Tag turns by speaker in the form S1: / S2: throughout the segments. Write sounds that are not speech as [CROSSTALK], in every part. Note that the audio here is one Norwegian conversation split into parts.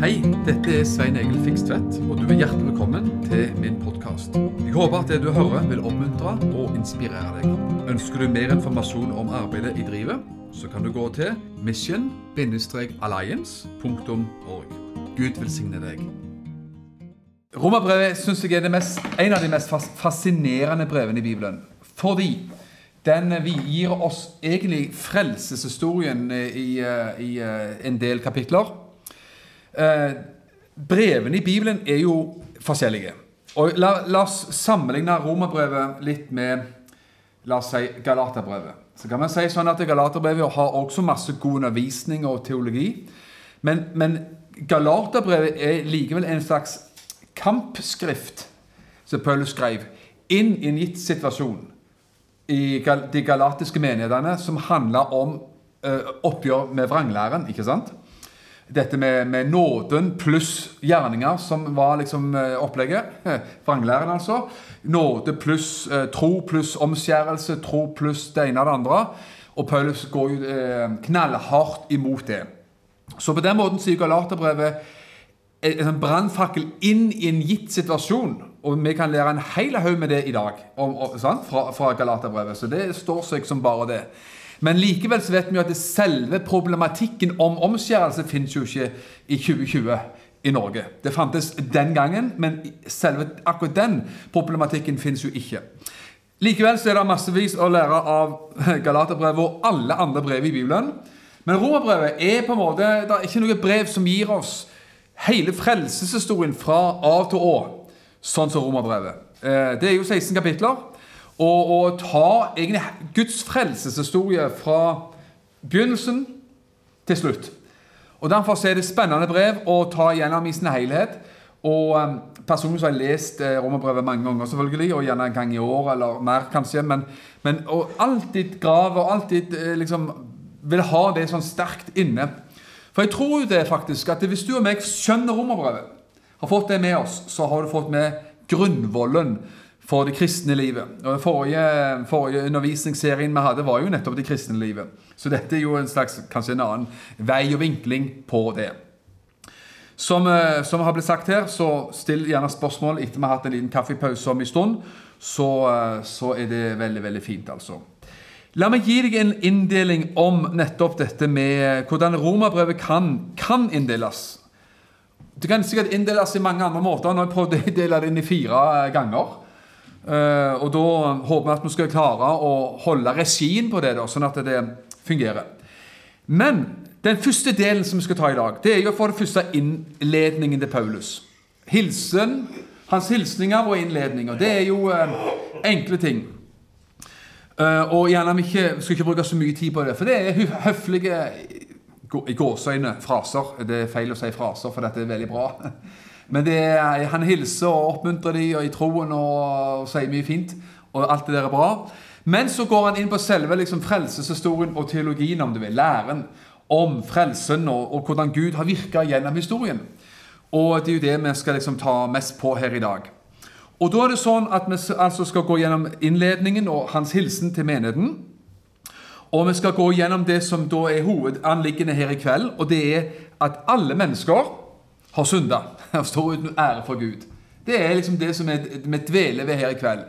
S1: Hei, dette er Svein Egil Fikstvedt, og du er hjertelig velkommen til min podkast. Jeg håper at det du hører, vil oppmuntre og inspirere deg. Ønsker du mer informasjon om arbeidet i drivet, så kan du gå til mission-alliance.org. Gud velsigne deg. Romerbrevet syns jeg er mest, en av de mest fascinerende brevene i Bibelen. Fordi den gir oss egentlig frelseshistorien i, i en del kapitler. Eh, brevene i Bibelen er jo forskjellige. Og la, la oss sammenligne romerbrevet litt med la oss si Galaterbrevet. Så kan man si sånn at Galaterbrevet har også masse god undervisning og teologi. Men, men Galaterbrevet er likevel en slags kampskrift som Paulus skrev inn i en gitt situasjon i de galatiske menighetene, som handler om uh, oppgjør med vranglæren. ikke sant? Dette med, med, nåden pluss gjerninger, som var liksom eh, opplegget. [LAUGHS] Vranglæren, altså. Nåde pluss eh, tro pluss omskjærelse, tro pluss det ene og det andre. Og Paulus går jo eh, knallhardt imot det. Så på den måten sier Galaterbrevet en brannfakkel inn i en gitt situasjon. Og vi kan lære en hel haug med det i dag om, fra, fra Galaterbrevet. Så det står seg som bare det. Men likevel så vet vi jo at selve problematikken om omskjærelse finnes jo ikke i 2020 i Norge. Det fantes den gangen, men selve akkurat den problematikken finnes jo ikke. Likevel så er det massevis å lære av [LAUGHS] Galaterbrevet og alle andre brev i Bibelen. Men Romerbrevet er på en måte, det er ikke noe brev som gir oss hele frelseshistorien fra A til Å, sånn som Romerbrevet. Eh, det er jo 16 kapitler og, og ta egentlig Guds frelseshistorie fra begynnelsen til slutt. Og Derfor er det spennende brev å ta gjennom i sin helhet. Og um, Personlig har jeg lest eh, Romerbrevet mange ganger, selvfølgelig, og gjerne en gang i år eller mer, kanskje. Men, men og alltid grave og alltid eh, liksom vil ha det sånn sterkt inne. For jeg tror det faktisk at hvis du og meg skjønner Romerbrevet, har fått det med oss, så har du fått med grunnvollen for det kristne livet. Og Den forrige, forrige undervisningsserien vi hadde, var jo nettopp det kristne livet. Så dette er jo en slags, kanskje en annen vei og vinkling på det. Som, eh, som har blitt sagt her, så still gjerne spørsmål etter vi har hatt en liten kaffepause om en stund. Så, eh, så er det veldig, veldig fint, altså. La meg gi deg en inndeling om nettopp dette med hvordan romerbrevet kan, kan inndeles. Det kan sikkert inndeles i mange andre måter. Nå har jeg prøvd å [LAUGHS] dele det inn i fire ganger. Uh, og da håper vi at vi skal klare å holde regien på det, da, sånn at det fungerer. Men den første delen som vi skal ta i dag, det er jo for det første innledningen til Paulus. Hilsen, Hans hilsninger og innledninger. Det er jo uh, enkle ting. Uh, og gjerne vi skal ikke bruke så mye tid på det, for det er høflige i gåseøyne fraser. Det er feil å si fraser, for dette er veldig bra. [LAUGHS] Men er, han hilser og oppmuntrer dem og i troen og, og, sier mye fint. Og alt det der er bra. Men så går han inn på selve liksom, frelseshistorien og teologien, om du vil. Læren om frelsen og, og hvordan Gud har virka gjennom historien. Og det er jo det vi skal liksom, ta mest på her i dag. Og da er det sånn at vi altså skal gå gjennom innledningen og hans hilsen til menigheten. Og vi skal gå gjennom det som da er hovedanliggende her i kveld, og det er at alle mennesker har synda og [LAUGHS] står uten ære for Gud. Det er liksom det som vi dveler ved her i kveld.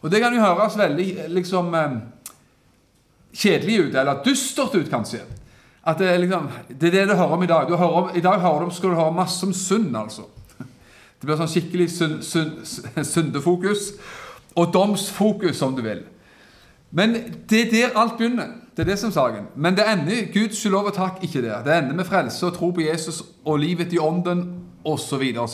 S1: Og det kan jo høres veldig liksom eh, kjedelig ut, eller dystert ut, kanskje. At det, er liksom, det er det du hører om i dag. Om, I dag hører du, skal du høre masse om synd, altså. Det blir sånn skikkelig synd, synd, [LAUGHS] syndefokus. Og domsfokus, om du vil. Men det er der alt begynner. Det er det som saken. Men det ender Guds lov og takk ikke der. Det ender med frelse og tro på Jesus og livet i ånden osv. Og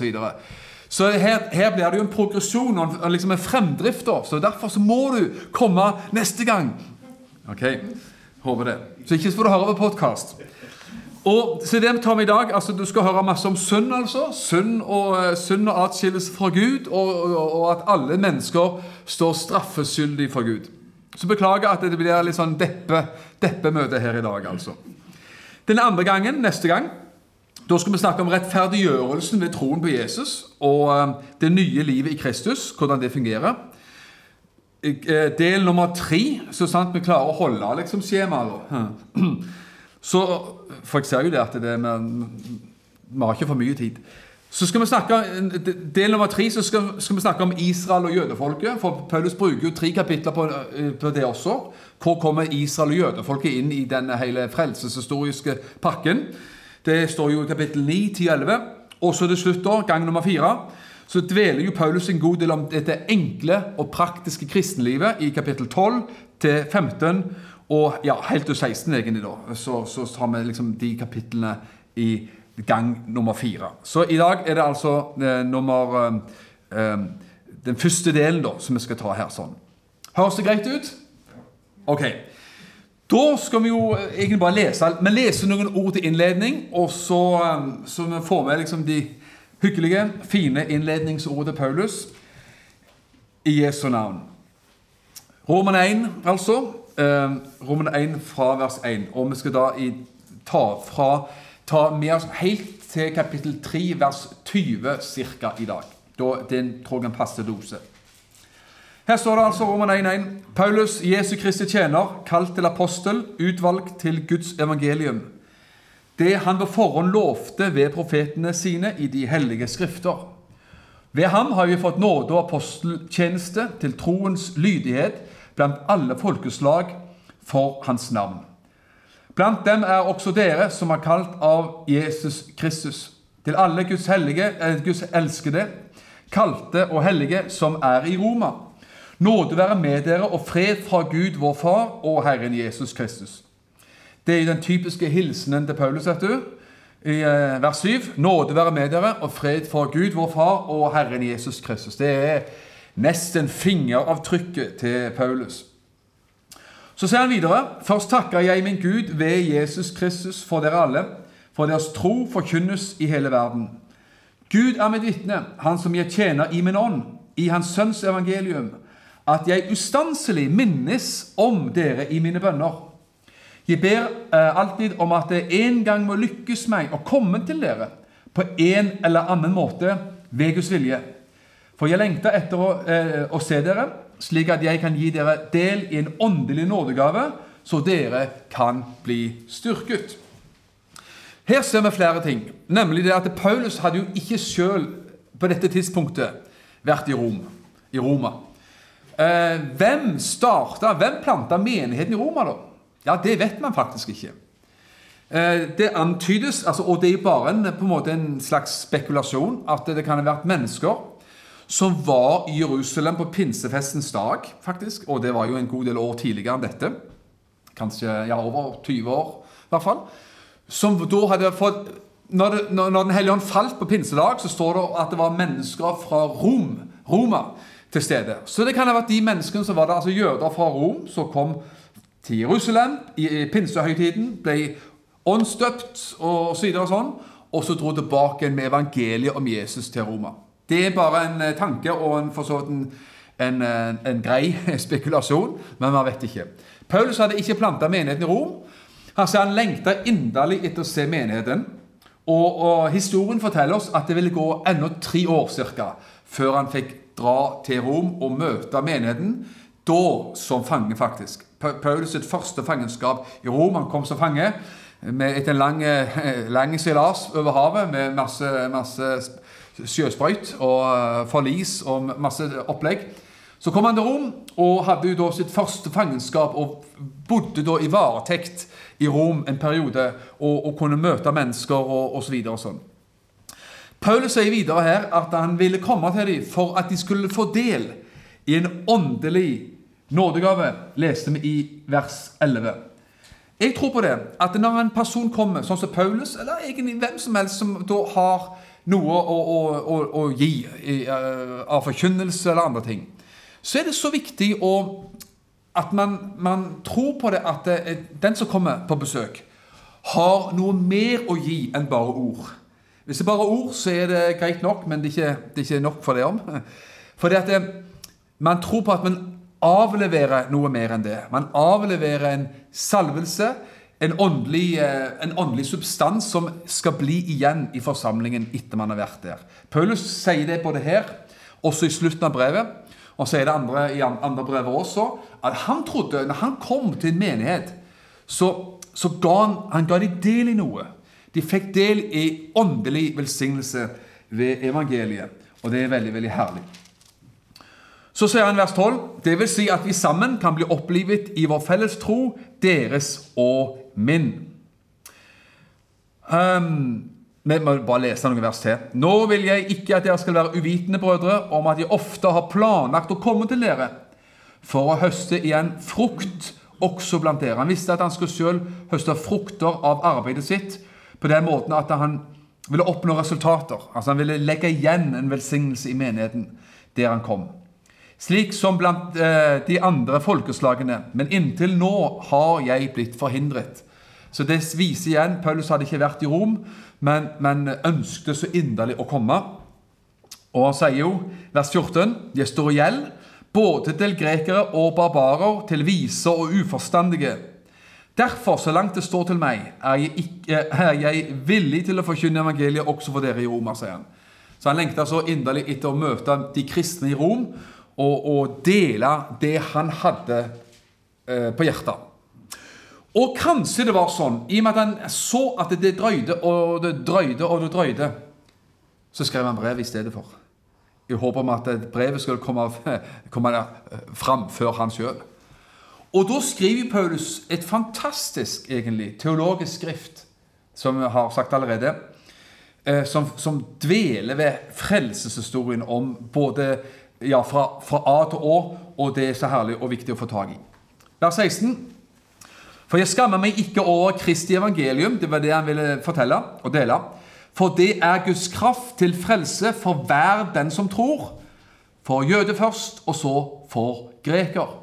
S1: så, her, her, blir det jo en progresjon og liksom en fremdrift. Da. Så Derfor så må du komme neste gang. Ok, Håper det. Så ikke får du høre på podkast. Og så det vi tar med i dag, altså Du skal høre masse om synd. altså. Synd og, eh, synd og atskillelse fra Gud, og, og, og at alle mennesker står straffeskyldig for Gud. Så beklager at det blir litt sånn deppe, deppemøte her i dag, altså. Den andre gangen, neste gang, da skal vi snakke om rettferdiggjørelsen ved troen på Jesus og eh, det nye livet i Kristus, hvordan det fungerer. Eh, del nummer tre, så sant vi klarer å holde liksom, skjemaet. [CLEARS THROAT] Så, for jeg ser jo det at det med vi har ikke for mye tid. Så skal vi snakke, Del nummer tre så skal, skal vi snakke om Israel og jødefolket. For Paulus bruker jo tre kapitler på, eh, på det også. Hvor kommer Israel og jødefolket inn i denne hele frelseshistoriske pakken? Det står jo i kapittel 9, 10, 11. Og så til slutt, da, gang nummer fire, så dveler jo Paulus en god del om dette enkle og praktiske kristenlivet i kapittel 12 til 15 og ja, helt til 16, egentlig. da, Så, så har vi liksom de kapitlene i gang nummer fire. Så i dag er det altså eh, nummer eh, eh, Den første delen da, som vi skal ta her. sånn. Høres det greit ut? Ok. Da skal vi jo eh, egentlig bare lese Vi leser noen ord til innledning, og så, eh, så vi får med liksom de hyggelige, fine innledningsordene til Paulus i Jesu navn. Roman 1, altså. Roman 1 fra vers 1. Og vi skal da i, ta, fra, ta med oss helt til kapittel 3, vers 20 ca. i dag. Da, det tror jeg en passe dose. Her står det altså Roman 1.1. Paulus, Jesu Kristi tjener, kalt til apostel, utvalgt til Guds evangelium. Det han på forhånd lovte ved profetene sine i de hellige skrifter. Ved ham har vi fått nåde og aposteltjeneste til troens lydighet blant alle folkeslag for hans navn. Blant dem er også dere som er kalt av Jesus Kristus. Til alle Guds, hellige, eh, Guds elskede, kalte og hellige som er i Roma. Nåde være med dere og fred fra Gud vår Far og Herren Jesus Kristus. Det er den typiske hilsenen til Paulus, vet du. I eh, vers 7. Nåde være med dere og fred fra Gud vår Far og Herren Jesus Kristus. Det er nesten fingeravtrykket til Paulus. Så sier han videre.: Først takker jeg min Gud ved Jesus Kristus for dere alle, for deres tro forkynnes i hele verden. Gud er mitt vitne, han som jeg tjener i min ånd, i Hans Sønns evangelium, at jeg ustanselig minnes om dere i mine bønner. Jeg ber eh, alltid om at det en gang må lykkes meg å komme til dere på en eller annen måte ved Guds vilje. For jeg lengter etter å, eh, å se dere, slik at jeg kan gi dere del i en åndelig nådegave, så dere kan bli styrket. Her ser vi flere ting. Nemlig det at Paulus hadde jo ikke sjøl på dette tidspunktet vært i Rom, i Roma. Eh, hvem starta, hvem planta menigheten i Roma, da? Ja, det vet man faktisk ikke. Eh, det antydes, altså, og det er bare en, en, en slags spekulasjon, at det kan ha vært mennesker som var i Jerusalem på pinsefestens dag, faktisk. Og det var jo en god del år tidligere enn dette. Kanskje ja, over 20 år, i hvert fall. Som da hadde fått Når, det, når, Den hellige ånd falt på pinsedag, så står det at det var mennesker fra Rom, Roma til stede. Så det kan ha vært de menneskene som var der, altså jøder fra Rom, som kom til Jerusalem i, i pinsehøytiden, ble åndsdøpt og så videre og sånn, og så dro tilbake med evangeliet om Jesus til Roma. Det er bare en eh, tanke og en, for så vidt en, en, eh, en, grei [LAUGHS] spekulasjon, men man vet ikke. Paulus hadde ikke planta menigheten i Rom. Han sa han lengta inderlig etter å se menigheten. Og, og, historien forteller oss at det ville gå ennå tre år cirka, før han fikk dra til Rom og møte menigheten. Da som fange, faktisk. Paulus sitt første fangenskap i Rom. Han kom som fange med etter en lang, eh, [LAUGHS] lang seilas over havet med masse, masse sjøsprøyt og eh, forlis og masse opplegg. Så kom han til Rom og hadde jo da sitt første fangenskap og bodde da i varetekt i Rom en periode og, og kunne møte mennesker og osv. Og, og sånn. Paulus sier videre her at han ville komme til dem for at de skulle få del i en åndelig nådegave, leste vi i vers 11. Jeg tror på det, at når en person kommer, sånn som Paulus, eller egentlig hvem som helst som da har noe å, å, å, å gi uh, av forkynnelse eller andre ting, så er det så viktig å, at man, man, tror på det at det, eh, den som kommer på besøk, har noe mer å gi enn bare ord. Hvis det er bare ord, så er det greit nok, men det er ikke, det er ikke nok for det om. [LAUGHS] Fordi at det, man tror på at man avleverer noe mer enn det. Man avleverer en salvelse en åndelig, eh, en åndelig, substans som skal bli igjen i forsamlingen etter man har vært der. Paulus sier det både her, også i slutten av brevet, og sier det andre, i andre brever også, at han trodde, når han kom til en menighet, så, så ga han, han ga de del i noe. De fikk del i åndelig velsignelse ved evangeliet. Og det er veldig, veldig herlig. Så sier han vers 12.: Det vil si at vi sammen kan bli opplivet i vår felles tro, deres og min. Um, vi må bare lese noen vers til. Nå vil jeg ikke at dere skal være uvitende, brødre, om at jeg ofte har planlagt å komme til dere for å høste igjen frukt også blant dere. Han visste at han skulle selv høste frukter av arbeidet sitt på den måten at han ville oppnå resultater. Altså Han ville legge igjen en velsignelse i menigheten der han kom. Slik som blant eh, de andre folkeslagene. Men inntil nå har jeg blitt forhindret. Så det viser igjen Paulus hadde ikke vært i Rom, men, men ønsket så inderlig å komme. Og han sier jo, vers 14, jeg står i gjeld både til grekere og barbarer, til vise og uforstandige. Derfor, så langt det står til meg, er jeg, ikke, er jeg villig til å forkynne evangeliet også for dere i Roma, sier han. Så han lengta så inderlig etter å møte de kristne i Rom og, og dele det han hadde eh, på hjertet. Og kanskje det var sånn, i og med at han så at det drøyde og det drøyde og det drøyde, så skrev han brev i stedet for. I håp om at brevet skulle komme, [LAUGHS] komme fram før han sjøl. Og da skriver Paulus et fantastisk egentlig, teologisk skrift, som vi har sagt allerede, eh, som, som dveler ved frelseshistorien om både ja, fra, fra A til Å, og det er så herlig og viktig å få tak i. Vers 16. For jeg skammer meg ikke over Kristi evangelium, det var det han ville fortelle og dele. For det er Guds kraft til frelse for hver den som tror. For jøde først, og så for greker.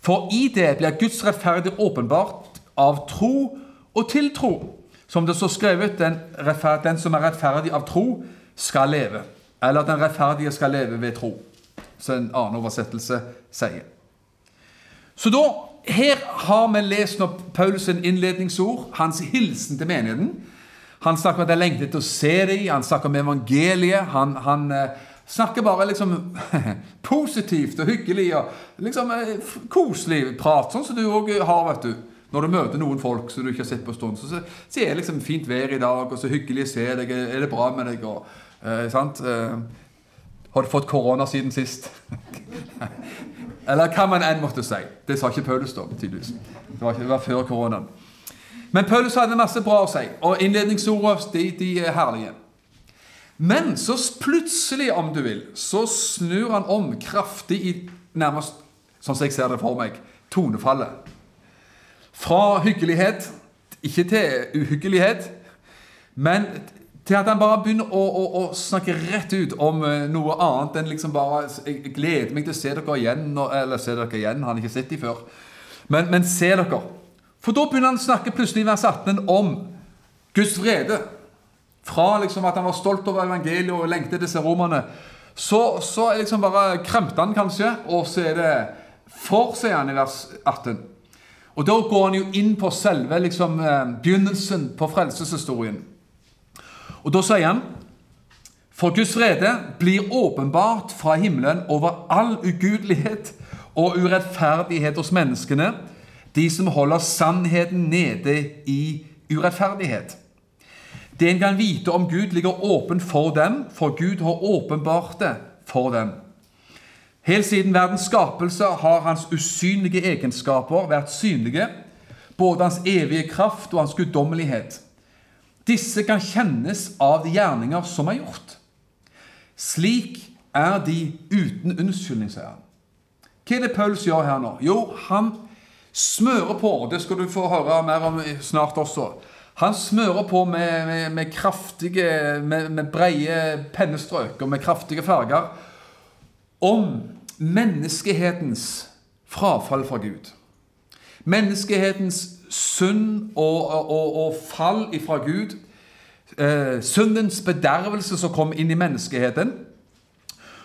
S1: For i det blir Guds rettferdig åpenbart av tro og til tro. Som det står skrevet, den, den som er rettferdig av tro, skal leve. Eller den rettferdige skal leve ved tro. Så en annen oversettelse sier. Så da her har vi lest nå Paulus' innledningsord, hans hilsen til menigheten. Han snakker om at jeg lengter etter å se dem, han snakker om evangeliet. Han, han uh, snakker bare liksom [LAUGHS] positivt og hyggelig og liksom uh, koselig prat, sånn som du òg har, vet du. Når du møter noen folk som du ikke har sett på en stund, så sier liksom 'fint vær i dag', og så hyggelig å se deg, 'er det bra med deg', og eh, sant? Har du fått korona siden sist? [LAUGHS] Eller hva man enn måtte si. Det sa ikke Paulus da, tydeligvis. Det var, det var før koronaen. Men Paulus hadde masse bra å si, og innledningsordene de, de er herlige. Men så plutselig, om du vil, så snur han om kraftig i nærmest sånn som jeg ser det for meg, tonefallet. Fra hyggelighet, ikke til uhyggelighet, men til at han bare begynner å, å, å, snakke rett ut om uh, noe annet enn liksom bare Jeg gleder meg til å se dere igjen. Eller se dere igjen, han har ikke sett dem før. Men, men, se dere. For da begynner han å snakke plutselig i vers 18 om Guds vrede. Fra liksom at han var stolt over evangeliet og lengtet disse romerne, så, så liksom bare kremte han kanskje, og så er det for, sier han i vers 18. Og da går han jo inn på selve liksom, eh, begynnelsen på frelseshistorien. Og da sier han For Guds vrede blir åpenbart fra himmelen over all ugudelighet og urettferdighet hos menneskene, de som holder sannheten nede i urettferdighet. Det en kan vite om Gud, ligger åpent for dem, for Gud har åpenbart det for dem. Helt siden verdens skapelse har hans usynlige egenskaper vært synlige, både hans evige kraft og hans guddommelighet. Disse kan kjennes av de gjerninger som er gjort. Slik er de uten unnskyldning, sier han. Hva er det Paulus gjør her nå? Jo, han smører på. Det skal du få høre mer om snart også. Han smører på med, med, med kraftige, med, med breie pennestrøk og med kraftige farger om menneskehetens frafall fra Gud. Menneskehetens synd og, og, og fall ifra Gud. Eh, syndens bedervelse som kom inn i menneskeheten.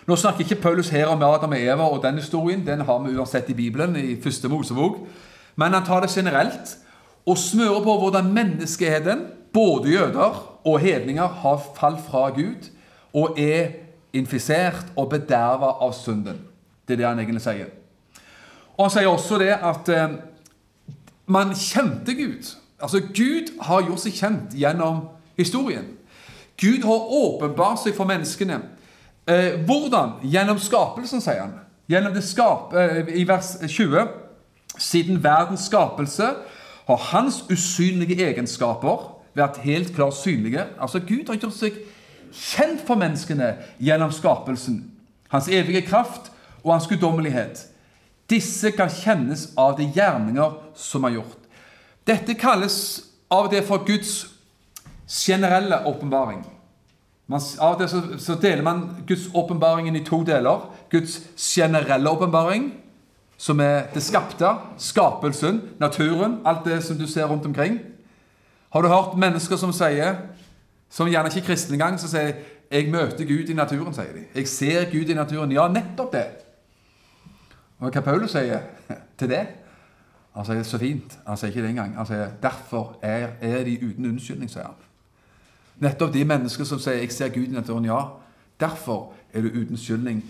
S1: Nå snakker ikke Paulus her om Adam og Eva og den historien. Den har vi uansett i Bibelen, i første Mosebok. Men han tar det generelt og smører på hvordan menneskeheten, både jøder og hedninger, har falt fra Gud og er infisert og bederva av synden. Det er det han egentlig sier. Og Han sier også det at eh, man kjente Gud. Altså, Gud har gjort seg kjent gjennom historien. Gud har åpenbart seg for menneskene. Eh, hvordan? Gjennom skapelsen, sier han. Gjennom det skap, eh, I vers 20. Siden verdens skapelse har hans usynlige egenskaper vært helt klart synlige. Altså, Gud har gjort seg kjent for menneskene gjennom skapelsen. Hans evige kraft og hans guddommelighet. Disse kan kjennes av de gjerninger som er gjort. Dette kalles av og til for Guds generelle åpenbaring. Av til så, så, deler man Guds åpenbaringen i to deler. Guds generelle åpenbaring, som er det skapte, skapelsen, naturen, alt det som du ser rundt omkring. Har du hørt mennesker som sier, som gjerne ikke er kristne engang, som sier 'Jeg møter Gud i naturen', sier de. 'Jeg ser Gud i naturen'. Ja, nettopp det. Og hva Paulus sier til det? Han sier så fint. Han sier ikke det engang. Han sier derfor er, er de uten unnskyldning, sier han. Nettopp de mennesker som sier 'jeg ser Gud i naturen', ja. Derfor er du uten skyldning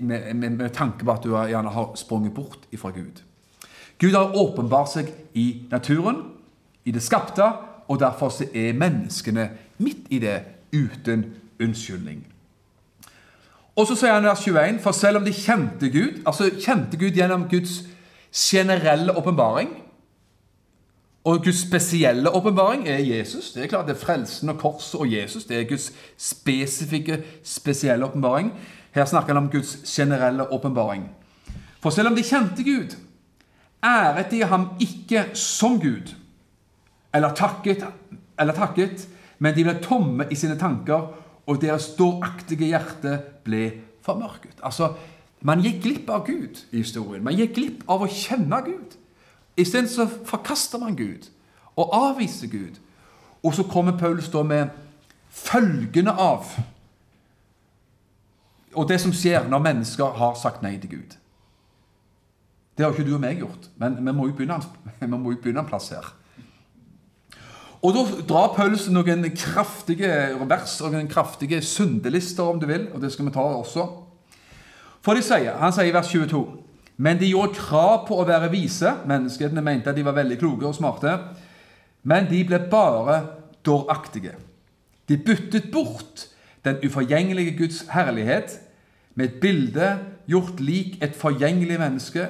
S1: med, med, med, tanke på at du gjerne har sprunget bort ifra Gud. Gud har åpenbart seg i naturen, i det skapte, og derfor er menneskene midt i det uten unnskyldning. Og så sier han vers 21.: For selv om de kjente Gud, altså kjente Gud gjennom Guds generelle åpenbaring og Guds spesielle åpenbaring er Jesus. Det er klart det er frelsen og korset og Jesus. Det er Guds spesifikke, spesielle åpenbaring. Her snakker han om Guds generelle åpenbaring. For selv om de kjente Gud, æret de ham ikke som Gud, eller takket, eller takket men de ble tomme i sine tanker, og deres dåraktige hjerte ble formørket. Altså, man gikk glipp av Gud i historien. Man gikk glipp av å kjenne Gud. Isteden så forkaster man Gud og avviser Gud. Og så kommer Paulus da med følgende av Og det som skjer når mennesker har sagt nei til Gud. Det har ikke du og meg gjort, men vi må jo begynne, [LAUGHS] må jo begynne en plass her. Og Da drar Paulus noen kraftige vers og noen kraftige syndelister, om du vil. og det skal vi ta også. For de sier, Han sier i vers 22 Men de gjorde krav på å være vise. Menneskene mente at de var veldig kloke og smarte. Men de ble bare dåraktige. De byttet bort den uforgjengelige Guds herlighet med et bilde gjort lik et forgjengelig menneske,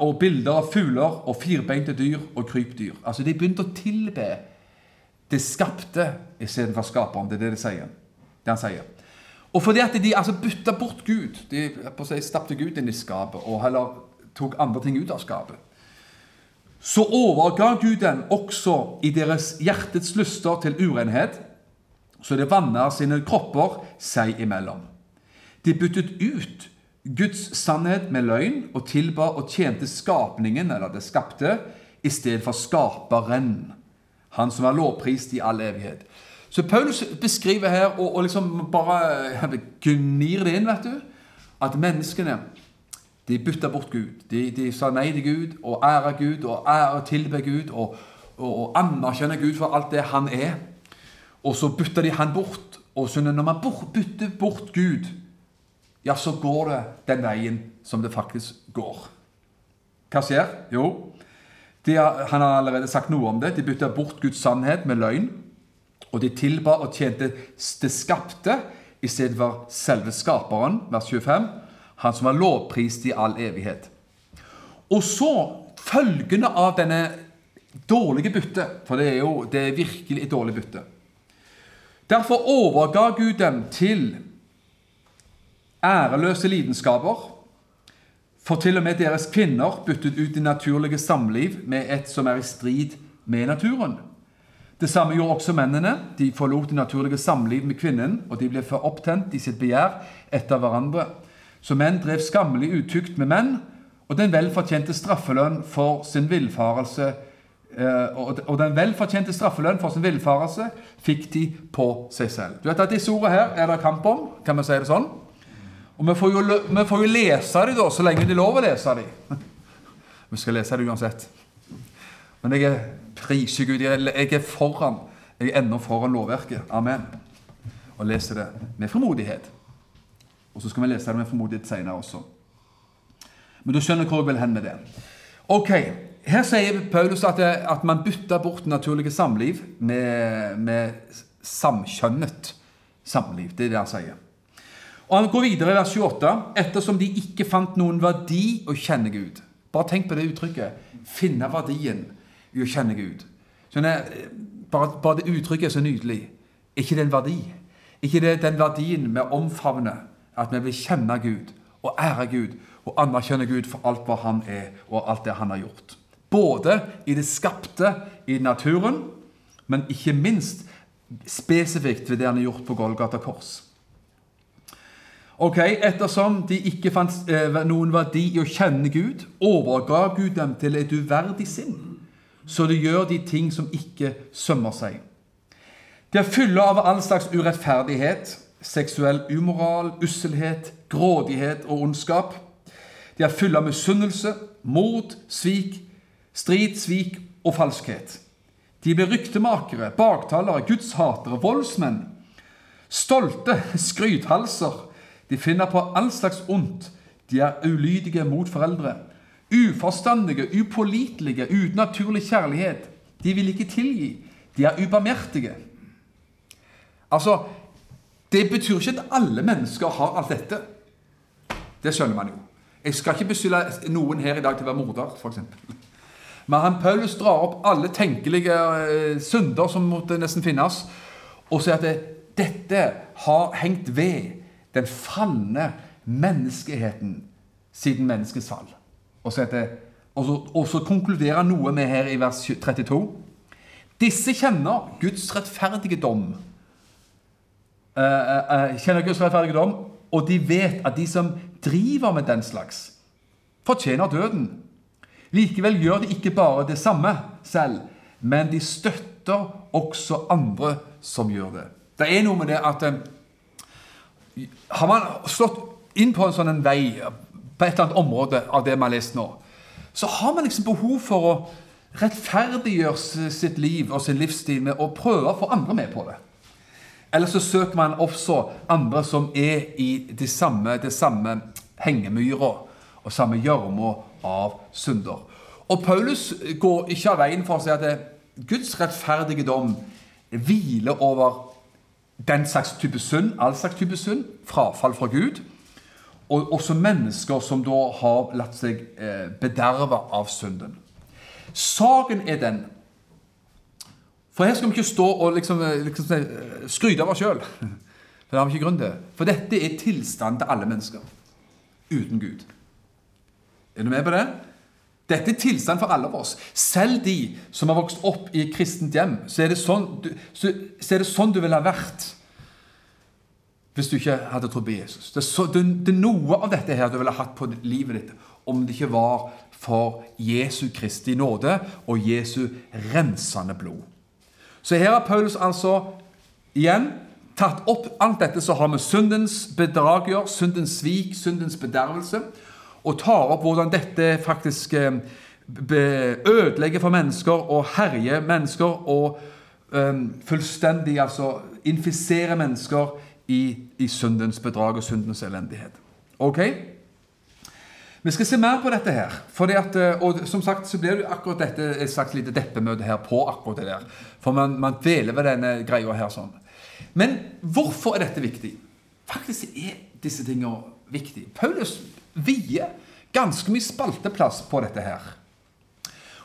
S1: og bilder av fugler og firbeinte dyr og krypdyr. Altså De begynte å tilbe det skapte istedenfor skaperen. Det er det de sier. Det han sier. Og fordi at de altså bytta bort Gud De på si, stappte Gud inn i skapet og heller tok andre ting ut av skapet. Så overga Gud dem også i deres hjertets lyster til urenhet, så det vanna sine kropper seg imellom. De byttet ut Guds sannhet med løgn og tilba og tjente skapningen, eller det skapte, i stedet for skaperen, han som er lovprist i all evighet. Så Paulus beskriver her, og, og liksom bare gnir det inn, vet du, at menneskene de bytta bort Gud. De, de, sa nei til Gud, og æra Gud, og ære tilbe Gud, og, og, og anerkjenne Gud for alt det han er. Og så bytta de han bort. Og så når man bytter bort Gud, ja, så går det den veien som det faktisk går. Hva skjer? Jo, de, han har allerede sagt noe om det. De bytta bort Guds sannhet med løgn. Og de tilba og tjente det skapte i stedet for selve skaperen, vers 25, han som var lovprist i all evighet. Og så følgende av denne dårlige byttet, for det er jo det er virkelig et dårlig bytte. Derfor overga Gud dem til æreløse lidenskaper, for til og med deres kvinner byttet ut de naturlige samliv med et som er i strid med naturen. Det samme gjorde også mennene. De forlot det naturlige samliv med kvinnen, og de ble for opptent i sitt begjær etter hverandre. Så menn drev skammelig utukt med menn, og den velfortjente straffelønn for sin villfarelse eh, og den velfortjente straffelønn for sin villfarelse fikk de på seg selv. Du vet at Disse ordene her er det kamp om, kan vi si det sånn? Og vi får jo, jo lese dem da, så lenge det er lov å lese dem. [LAUGHS] Vi skal lese det uansett. Men jeg er priser Gud. Jeg er foran. Jeg er ennå foran lovverket. Amen. Og leser det med formodighet. Og så skal vi lese det med formodighet senere også. Men du skjønner hvor jeg vil hen med det. Ok, her sier Paulus at, det, at man bytter bort naturlige samliv med, med samkjønnet samliv. Det er det han sier. Og Han går videre i vers 28. Ettersom de ikke fant noen verdi å kjenne Gud. Bare tenk på det uttrykket. Finne verdien i å kjenne Gud. Sånn er, bare, bare, det uttrykket er så nydelig. ikke det en verdi? ikke det den verdien vi omfavner? At vi vil kjenne Gud og ære Gud og anerkjenne Gud for alt hva Han er, og alt det Han har gjort. Både i det skapte, i naturen, men ikke minst spesifikt ved det Han har gjort på Golgata kors. Ok, Ettersom de ikke fant eh, noen verdi i å kjenne Gud, overga Gud dem til et uverdig sinn, så de gjør de ting som ikke sømmer seg. De er fulle av all slags urettferdighet, seksuell umoral, usselhet, grådighet og ondskap. De er fulle av misunnelse, mot, svik, strid, svik og falskhet. De blir ryktemakere, baktalere, gudshatere, voldsmenn, stolte, [LAUGHS] skrythalser, de finner på all slags ondt. De er ulydige mot foreldre. Uforstandige, upålitelige, uten naturlig kjærlighet. De vil ikke tilgi. De er ubarmhjertige. Altså, Det betyr ikke at alle mennesker har alt dette. Det skjønner man jo. Jeg skal ikke beskylde noen her i dag til å være morder, f.eks. Men han Paulus drar opp alle tenkelige uh, synder som måtte nesten finnes, og sier at det, dette har hengt ved den falne menneskeheten siden menneskets fall. Og så, det, og, så, og så, konkluderer noe med her i vers 32. Disse kjenner Guds rettferdige dom. Uh, uh, kjenner Guds rettferdige dom, og de vet at de som driver med den slags, fortjener døden. Likevel gjør de ikke bare det samme selv, men de støtter også andre som gjør det. Det er noe med det at har man slått inn på en sånn en vei på et eller annet område av det man har lest nå, så har man liksom behov for å rettferdiggjøre sitt liv og sin livsstil med å prøve å få andre med på det. Eller så søker man også andre som er i det samme, de samme hengemyra og samme gjørma av synder. Og Paulus går ikke av veien for å si at Guds rettferdige dom hviler over den slags type synd, all slags type synd, frafall fra Gud, og også mennesker som da har latt seg eh, bederve av synden. Saken er den For her skal vi ikke stå og liksom, eh, liksom eh, skryte av oss sjøl. [LAUGHS] For det har vi ikke grunn til. For dette er tilstanden til alle mennesker uten Gud. Er du med på det? Dette er tilstand for alle av oss. Selv de som har vokst opp i et kristent hjem, så er det sånn du, så, så er det sånn du ville ha vært hvis du ikke hadde trodd på Jesus. Det er, så, det, det er, noe av dette her du ville hatt på livet ditt om det ikke var for Jesu Kristi nåde og Jesu rensende blod. Så her har Paulus altså igjen tatt opp alt dette som har med syndens bedrager, syndens svik, syndens bedervelse og tar opp hvordan dette faktisk eh, ødelegger for mennesker og herjer mennesker og um, fullstendig altså infiserer mennesker i, i syndens bedrag og syndens elendighet. Ok? Vi skal se mer på dette her. At, eh, og som sagt så blir det akkurat dette et slags lite deppemøte her på akkurat det der. For man, man dveler ved denne greia her sånn. Men hvorfor er dette viktig? Faktisk er disse tingene viktige. Paulus vier ganske mye spalteplass på dette her.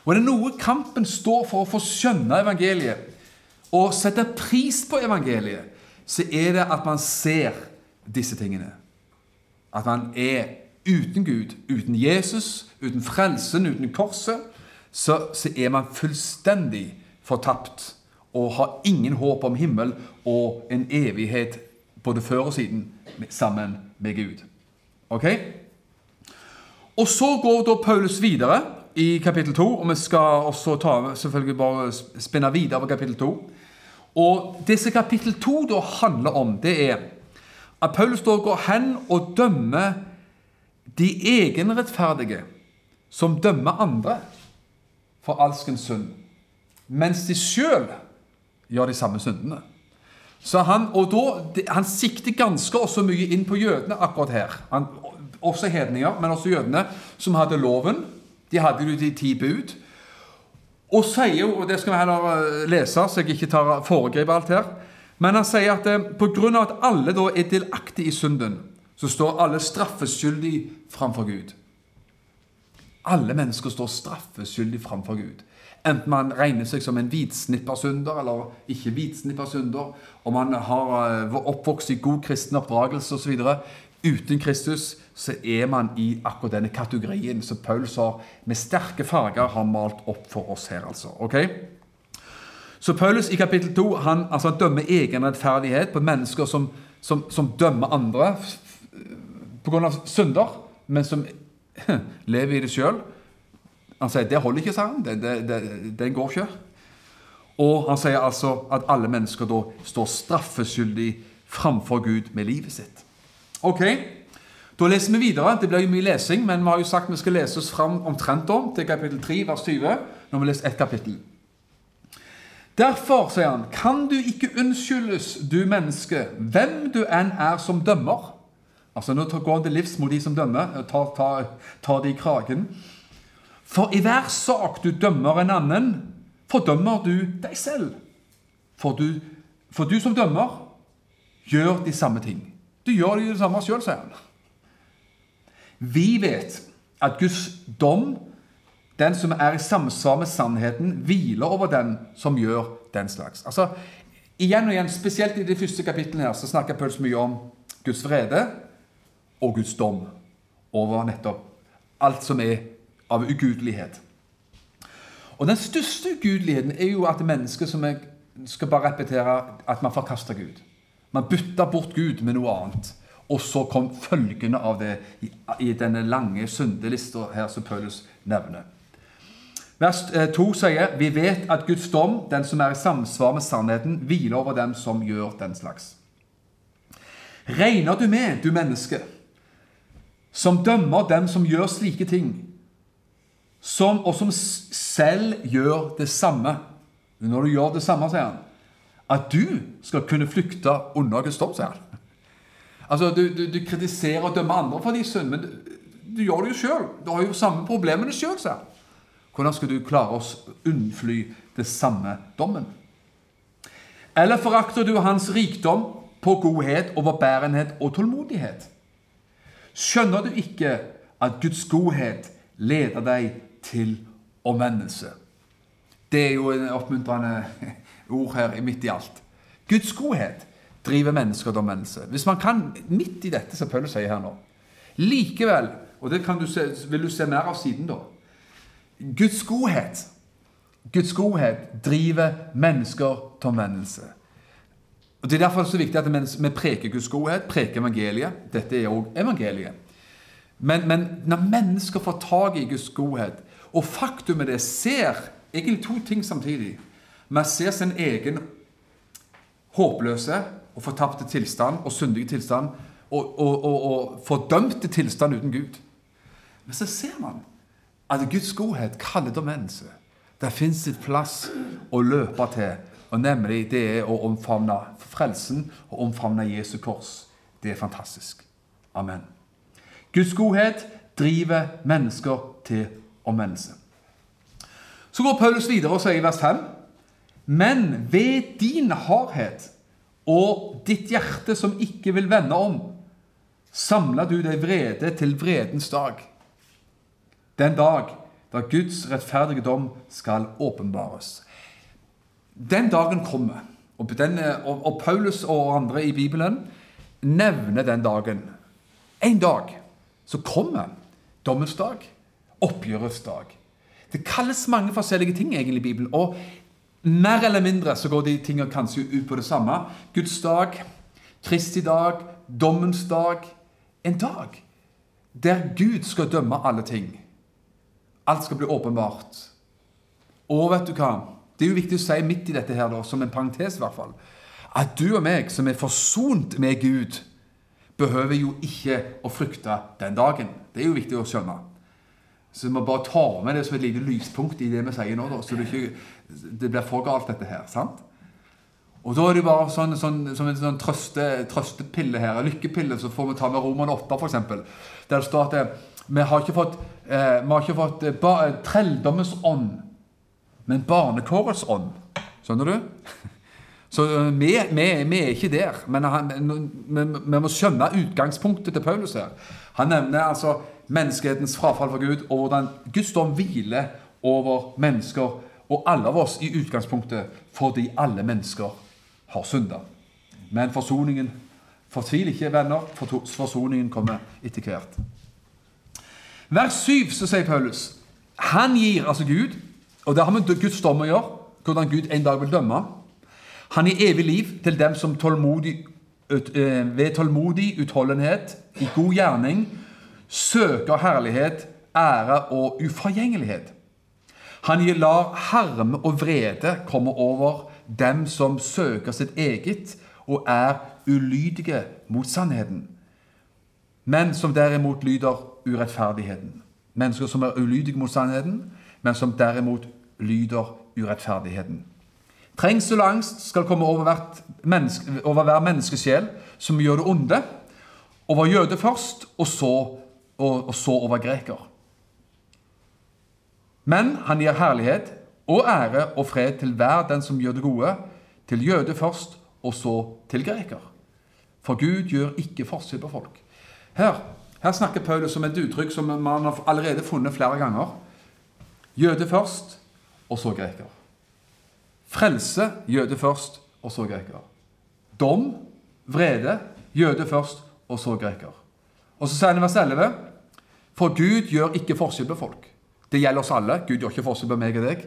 S1: Og det er noe kampen står for å få skjønne evangeliet og sette pris på evangeliet, så er det at man ser disse tingene. At man er uten Gud, uten Jesus, uten frelsen, uten korset, så, så er man fullstendig fortapt og har ingen håp om himmel og en evighet både før og siden sammen med Gud. Ok? Og så går da Paulus videre i kapittel 2, og vi skal også ta, selvfølgelig bare spinne videre på kapittel 2. Og det som kapittel 2 da handler om, det er at Paulus da går hen og dømmer de egenrettferdige som dømmer andre for alskens synd, mens de sjøl gjør de samme syndene. Så han, og da, han sikter ganske også mye inn på jødene akkurat her. Han også hedninger, men også jødene, som hadde loven. De hadde jo de ti bud. Og sier jo, og det skal vi heller eh, lese, så jeg ikke tar foregriper alt her Men han sier at eh, pga. at alle da er delaktige i synden, så står alle straffeskyldig framfor Gud. Alle mennesker står straffeskyldig framfor Gud. Enten man regner seg som en hvitsnippersynder eller ikke hvitsnippersynder, om man har eh, oppvokst i god kristen oppdragelse osv. Uten Kristus så er man i akkurat denne kategorien som Paulus har med sterke farger har malt opp for oss her. altså. ok? Så Paulus i kapittel 2 han, altså, han dømmer egen rettferdighet på mennesker som, som, som dømmer andre pga. synder, men som [LAUGHS] lever i det sjøl. Han sier det holder ikke, sa han. Det, det, det, går ikke. Og han sier altså at alle mennesker da står straffeskyldig framfor Gud med livet sitt. Ok, Da leser vi videre. Det blir jo mye lesing, men vi har jo sagt vi skal lese oss fram omtrent om til kapittel 3, vers 20, når vi leser ett kapittel. Derfor, sier han, kan du ikke unnskyldes, du menneske, hvem du enn er som dømmer. Altså Nå går han til livs mot de som dømmer, tar, tar, tar de i kragen. For i hver sak du dømmer en annen, fordømmer du deg selv. For du, for du som dømmer, gjør de samme ting. Du gjør det samme sjøl, sier han. Vi vet at Guds dom, den som er i samsvar med sannheten, hviler over den som gjør den slags. Altså, Igjen og igjen, spesielt i de første kapitlene her, så snakker Paulus mye om Guds vrede og Guds dom over nettopp alt som er av ugudelighet. Og Den største ugudeligheten er jo at mennesker som er, skal bare repetere at man forkaster Gud. Man bytter bort Gud med noe annet. Og så kom følgene av det i, i denne lange syndelista her som Paulus nevner. Vers 2 eh, sier vi vet at Guds dom, den som er i samsvar med sannheten, hviler over dem som gjør den slags. Regner du med, du menneske, som dømmer dem som gjør slike ting, som, og som selv gjør det samme Når du gjør det samme, sier han, at du skal kunne flykte unna Guds dom, sier han. Altså, du, du, du, kritiserer og dømmer andre for de synd, men du, du, gjør det jo sjøl. Du har jo samme problemene sjøl, sier. Hvordan skal du klare å unnfly det samme dommen? Eller forakter du hans rikdom på godhet, overbærenhet og tålmodighet? Skjønner du ikke at Guds godhet leder deg til omvendelse? Det er jo en oppmuntrende [LAUGHS] ord her midt i alt. Guds godhet driver omvendelse. Hvis man kan, midt i dette som Paulus sier her nå Likevel, og det du se, vil du se mer av siden, da Guds godhet Guds godhet driver mennesker til omvendelse. Og Det er derfor det er så viktig at vi preker Guds godhet, preker evangeliet. Dette er òg evangeliet. Men, men, når mennesker får tak i Guds godhet, og faktum er det, ser egentlig to ting samtidig man ser sin egen håpløse og fortapte tilstand og syndige tilstand og, og, og, og fordømte tilstand uten Gud. Men så ser man at Guds godhet kaller det mennesket. Det fins et plass å løpe til, og nemlig det er å omfavne frelsen og omfavne Jesu kors. Det er fantastisk. Amen. Guds godhet driver mennesker til omvendelse. Så går Paulus videre og sier i vers 5 men ved din hardhet og ditt hjerte som ikke vil vende om, samler du deg vrede til vredens dag. Den dag da Guds rettferdige dom skal åpenbares. Den dagen kommer. Og, den, og, og Paulus og andre i Bibelen nevner den dagen. En dag så kommer dommens dag, oppgjørets dag. Det kalles mange forskjellige ting egentlig i Bibelen. Og mer eller mindre så går de tingene kanskje ut på det samme. Guds dag, Kristi dag, dommens dag. En dag der Gud skal dømme alle ting. Alt skal bli åpenbart. Og vet du hva? Det er jo viktig å si midt i dette her, da, som en parentes, i hvert fall, at du og meg, som er forsont med Gud, behøver jo ikke å frykte den dagen. Det er jo viktig å skjønne. Så vi må bare ta med det som et lite lyspunkt i det vi sier nå, da, så du ikke, det blir for galt, dette her. sant? Og da er det bare sånn, sånn, som en sånn trøste, trøstepille her, en lykkepille, så får vi ta med Roman 8, f.eks. Der det står at vi har ikke fått, eh, har ikke fått eh, ba, trelldommens ånd, men barnekårets ånd. Skjønner du? [LAUGHS] Så eh, vi, vi, vi er ikke der. Men vi, må skjønne utgangspunktet til Paulus her. Han nevner altså menneskehetens frafall fra Gud, og hvordan Guds dom hviler over mennesker og alle av oss i utgangspunktet fordi alle mennesker har synda. Men forsoningen Fortvil ikke, venner, for forsoningen kommer etter hvert. Vers 7 så sier Paulus Han gir, altså Gud, og det har med Guds dom å gjøre, hvordan Gud en dag vil dømme. Han gir evig liv til dem som tålmodig, eh, ved tålmodig utholdenhet, i god gjerning, søker herlighet, ære og uforgjengelighet. Han lar harme og vrede komme over dem som søker sitt eget og er ulydige mot sannheten, men som derimot lyder urettferdigheten. Mennesker som er ulydige mot sannheten, men som derimot lyder urettferdigheten. Trengsel og angst skal komme over, menneske, over hver menneskesjel som gjør det onde. Over jøde først, og så, og, og så over greker. Men han gir herlighet og ære og fred til hver den som gjør det gode, til jøde først, og så til greker. For Gud gjør ikke forskjell på folk. Her, her snakker Paulus om et uttrykk som man har allerede funnet flere ganger. Jøde først, og så greker. Frelse, jøde først, og så greker. Dom, vrede, jøde først, og så greker. Og så sier han i vers 11.: For Gud gjør ikke forskjell på folk. Det gjelder oss alle. Gud gjør ikke forskjell på meg og deg.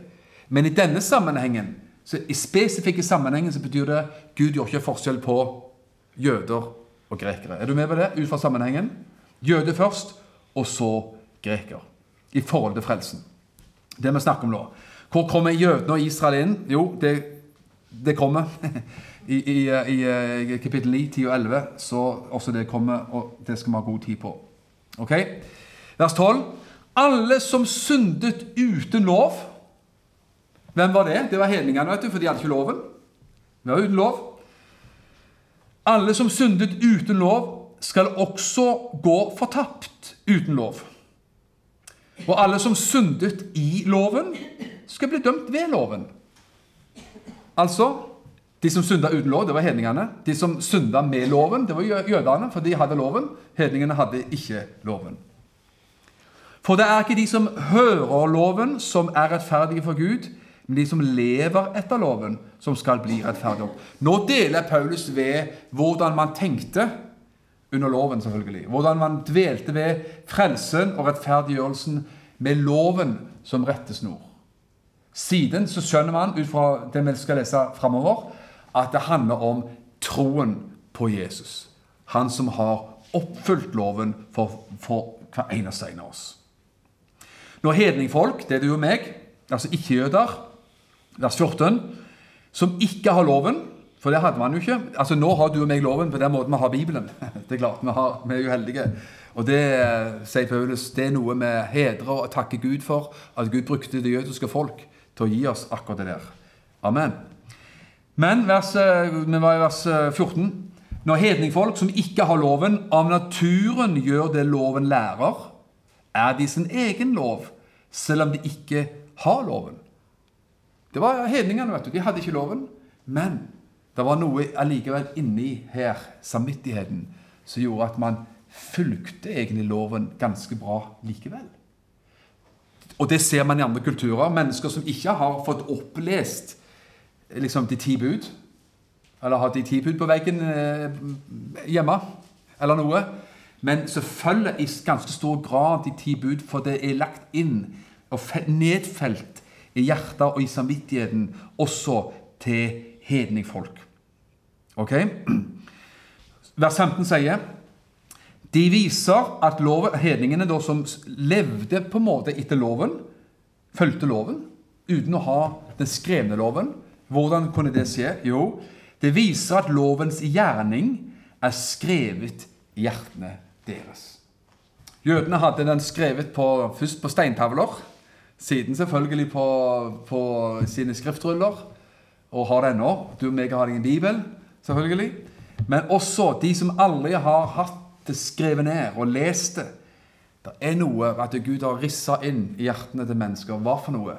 S1: Men i denne sammenhengen, i spesifikke sammenhengen så betyr det Gud gjør ikke forskjell på jøder og grekere. Er du med på det? Ut fra sammenhengen. Jøde først, og så greker. I forhold til frelsen. Det vi snakker om nå. Hvor kommer jødene og Israel inn? Jo, det, det kommer. [LAUGHS] I, i, I, kapittel 9, 10 og 11 så også det kommer, og det skal vi ha god tid på. Ok? Vers 12. Alle som syndet uten lov Hvem var det? Det var hedningene, vet du, for de hadde ikke loven. De var uten lov. Alle som syndet uten lov, skal også gå fortapt uten lov. Og alle som syndet i loven, skal bli dømt ved loven. Altså de som synda uten lov, det var hedningene. De som synda med loven, det var jødene, for de hadde loven. Hedningene hadde ikke loven. For det er ikke de som hører loven, som er rettferdige for Gud, men de som lever etter loven, som skal bli rettferdige. Nå deler Paulus ved hvordan man tenkte under loven, selvfølgelig. Hvordan man dvelte ved frelsen og rettferdiggjørelsen med loven som rettesnor. Siden så skjønner man ut fra det vi skal lese framover, at det handler om troen på Jesus. Han som har oppfylt loven for, for hver eneste en av oss. Når hedningfolk, det er du og meg, altså ikke-jøder, vers 14, som ikke har loven For det hadde man jo ikke. Altså Nå har du og meg loven på den måten vi har Bibelen. [LAUGHS] Det er klart, Vi, har, vi er jo heldige. Og det sier Paulus, det er noe vi hedrer og takker Gud for, at Gud brukte det jødiske folk til å gi oss akkurat det der. Amen. Men vers, vi var i vers 14. Når hedningfolk som ikke har loven, av naturen gjør det loven lærer, er de sin egen lov, selv om de ikke har loven. Det var hedningene, vet du. De hadde ikke loven. Men det var noe allikevel inni her, samvittigheten, som gjorde at man fulgte egentlig loven ganske bra likevel. Og det ser man i andre kulturer. Mennesker som ikke har fått opplest liksom, de ti bud, eller har de ti bud på veggen eh, hjemme, eller noe men selvfølgelig i ganske stor grad de ti bud, for det er lagt inn og nedfelt i hjertet og i samvittigheten også til hedningfolk. Ok? Vers 15 sier de viser at loven, hedningene da, som levde på en måte etter loven, fulgte loven uten å ha den skrevne loven. Hvordan kunne det skje? Jo, det viser at lovens gjerning er skrevet i hjertene deres. Jødene hadde den skrevet på, først på steintavler, siden selvfølgelig på, på sine skriftruller, og har det ennå. Du og meg har ingen bibel, selvfølgelig. Men også de som aldri har hatt det skrevet ned og lest det. Det er noe at Gud har rissa inn i hjertene til mennesker. Hva for noe?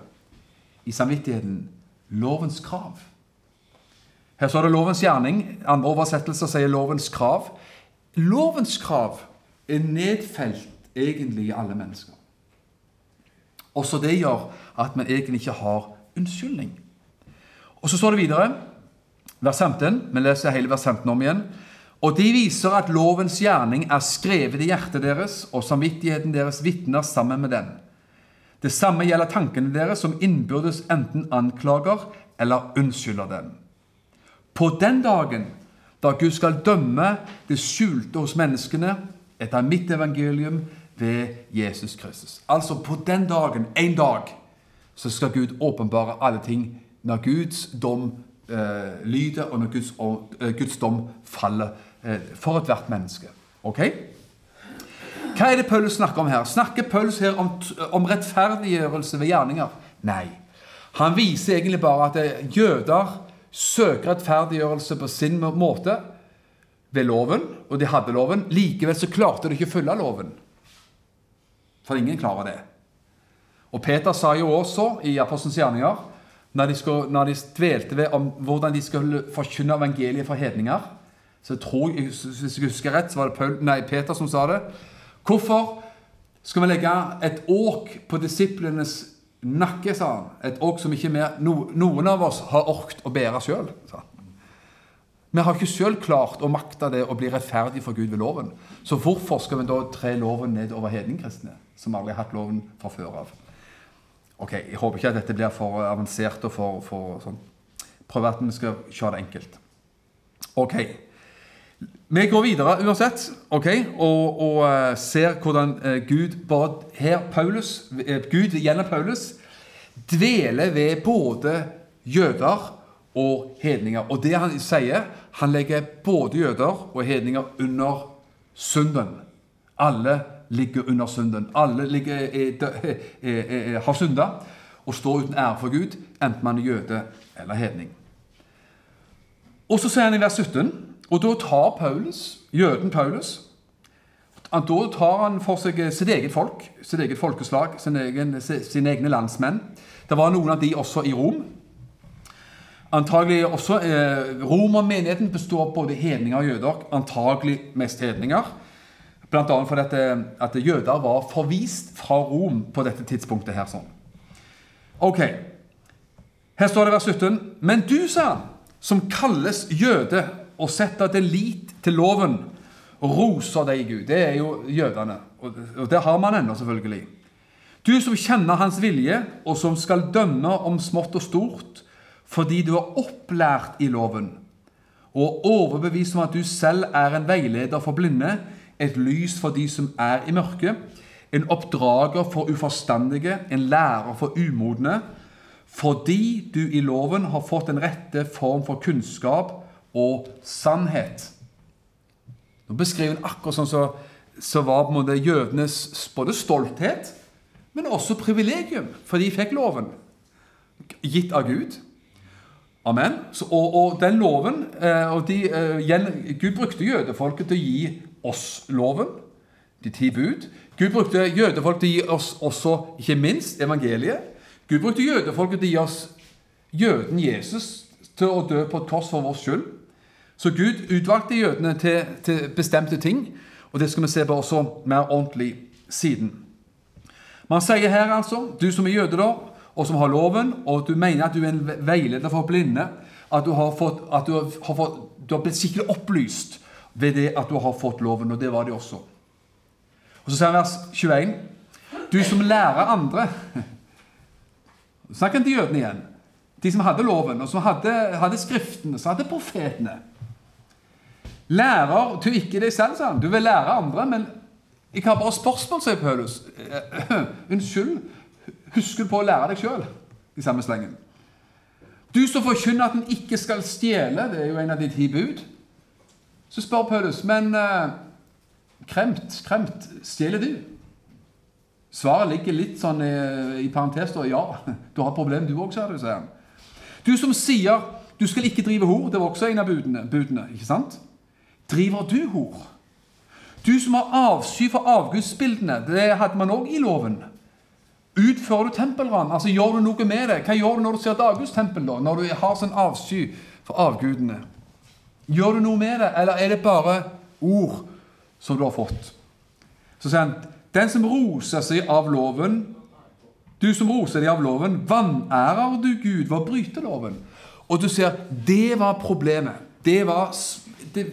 S1: i samvittigheten lovens krav. Her står det lovens gjerning. Andre oversettelser sier lovens krav. Lovens krav er nedfelt egentlig i alle mennesker. Også det gjør at man egentlig ikke har unnskyldning. Og Så står det videre, vers 15. Vi leser hele vers 15 om igjen. Og de viser at lovens gjerning er skrevet i hjertet deres, og samvittigheten deres vitner sammen med den. Det samme gjelder tankene deres, som innbyrdes enten anklager eller unnskylder dem. På den dagen da Gud skal dømme det skjulte hos menneskene etter mitt evangelium ved Jesus Kristus. Altså på den dagen, en dag, så skal Gud åpenbare alle ting når Guds dom eh, lyder, og når Guds, og, eh, Guds dom faller eh, for ethvert menneske. Ok? Hva er det Paulus snakker om her? Snakker Paulus her om, om rettferdiggjørelse ved gjerninger? Nei. Han viser egentlig bare at eh, jøder søker rettferdiggjørelse på sin måte ved loven, og de hadde loven. Likevel så klarte de ikke å følge loven. For ingen klarer det. Og Peter sa jo også i Apostelens gjerninger, når de, skulle, når de dvelte ved om hvordan de skulle forkynne evangeliet for hedninger så jeg tror, Hvis jeg husker rett, så var det Paul, nei, Peter som sa det. Hvorfor skal vi legge et åk på disiplenes nakke, sa han. Et åk som ikke mer, no, noen av oss har orket å bære sjøl. Vi har ikke sjøl klart å makte det å bli rettferdig for Gud ved loven. Så hvorfor skal vi da tre loven ned over hedningkristne, som aldri har hatt loven fra før av? Ok, Jeg håper ikke at dette blir for avansert og for, for sånn. Prøv at vi skal kjøre det enkelt. Ok. Vi går videre uansett ok, og, og uh, ser hvordan uh, Gud bare her Paulus, uh, Gud gjennom Paulus dveler ved både jøder og hedninger. Og det han sier, han legger både jøder og hedninger under synden. Alle ligger under synden. Alle ligger, er, er, er, har synda og står uten ære for Gud, enten man er jøde eller hedning. Og så sier han i vers 17, og da tar Paulus, jøden Paulus Da tar han for seg sitt eget folk, sitt eget folkeslag, sine, egen, sine egne landsmenn. Det var noen av de også i Rom. Antagelig også eh, Romermenigheten består av både hedninger og jøder. Antagelig mest hedninger. Bl.a. fordi at, at, jøder var forvist fra Rom på dette tidspunktet. her sånn. Ok, Her står det vers 17. Men du, sa han, som kalles jøde og setter din lit til loven, roser deg, Gud. Det er jo jødene. Og det har man ennå, selvfølgelig. Du som kjenner Hans vilje, og som skal dømme om smått og stort, fordi du er opplært i loven, og overbevist om at du selv er en veileder for blinde, et lys for de som er i mørket, en oppdrager for uforstandige, en lærer for umodne, fordi du i loven har fått den rette form for kunnskap og sannhet. Nå beskriver han akkurat sånn som så, så var på en måte jødenes både stolthet, men også privilegium, for de fikk loven, gitt av Gud. Amen. Så, og, og, den loven eh, og de, eh, Gud brukte jødefolket til å gi oss loven, de ti bud. Gud brukte jødefolk til å gi oss også, ikke minst, evangeliet. Gud brukte jødefolket til å gi oss jøden Jesus til å dø på tross for vår skyld. Så Gud utvalgte jødene til, til bestemte ting, og det skal vi se på også mer ordentlig siden. Man sier her altså, du som er jøde, da, og som har loven, og du mener at du er en veileder for blinde, at du har, fått, at du har, fått, du har blitt skikkelig opplyst ved det at du har fått loven, og det var de også. Og Så sier han vers 21.: Du som lærer andre Snakker han til jødene igjen. De som hadde loven, og som hadde, hadde skriftene, som hadde profetene. Lærer du ikke deg selv, sa han. Du vil lære andre, men jeg har bare spørsmål, sier Paulus. [CLEARS THROAT] Unnskyld, Husk på å lære deg sjøl i samme slengen. Du som forkynner at en ikke skal stjele, det er jo en av de ti bud. Så spør Paulus, men uh, kremt, kremt, stjeler du? Svaret ligger litt sånn i, i parentes. Da. Ja, du har et problem du òg, du, sier han. Du som sier du skal ikke drive hor, det var også en av budene. budene ikke sant? Driver du hor? Du som har avsky for avgudsbildene, det hadde man òg i loven. Utfører du tempelran? Altså, Gjør du noe med det? Hva gjør du når du ser Dagus tempel, da? Når du har sånn avsky for avgudene? Gjør du noe med det, eller er det bare ord som du har fått? Så sier han den som roser seg av loven Du som roser deg av loven, vanærer du Gud ved å bryte loven. Og du ser, det var problemet. Det var det,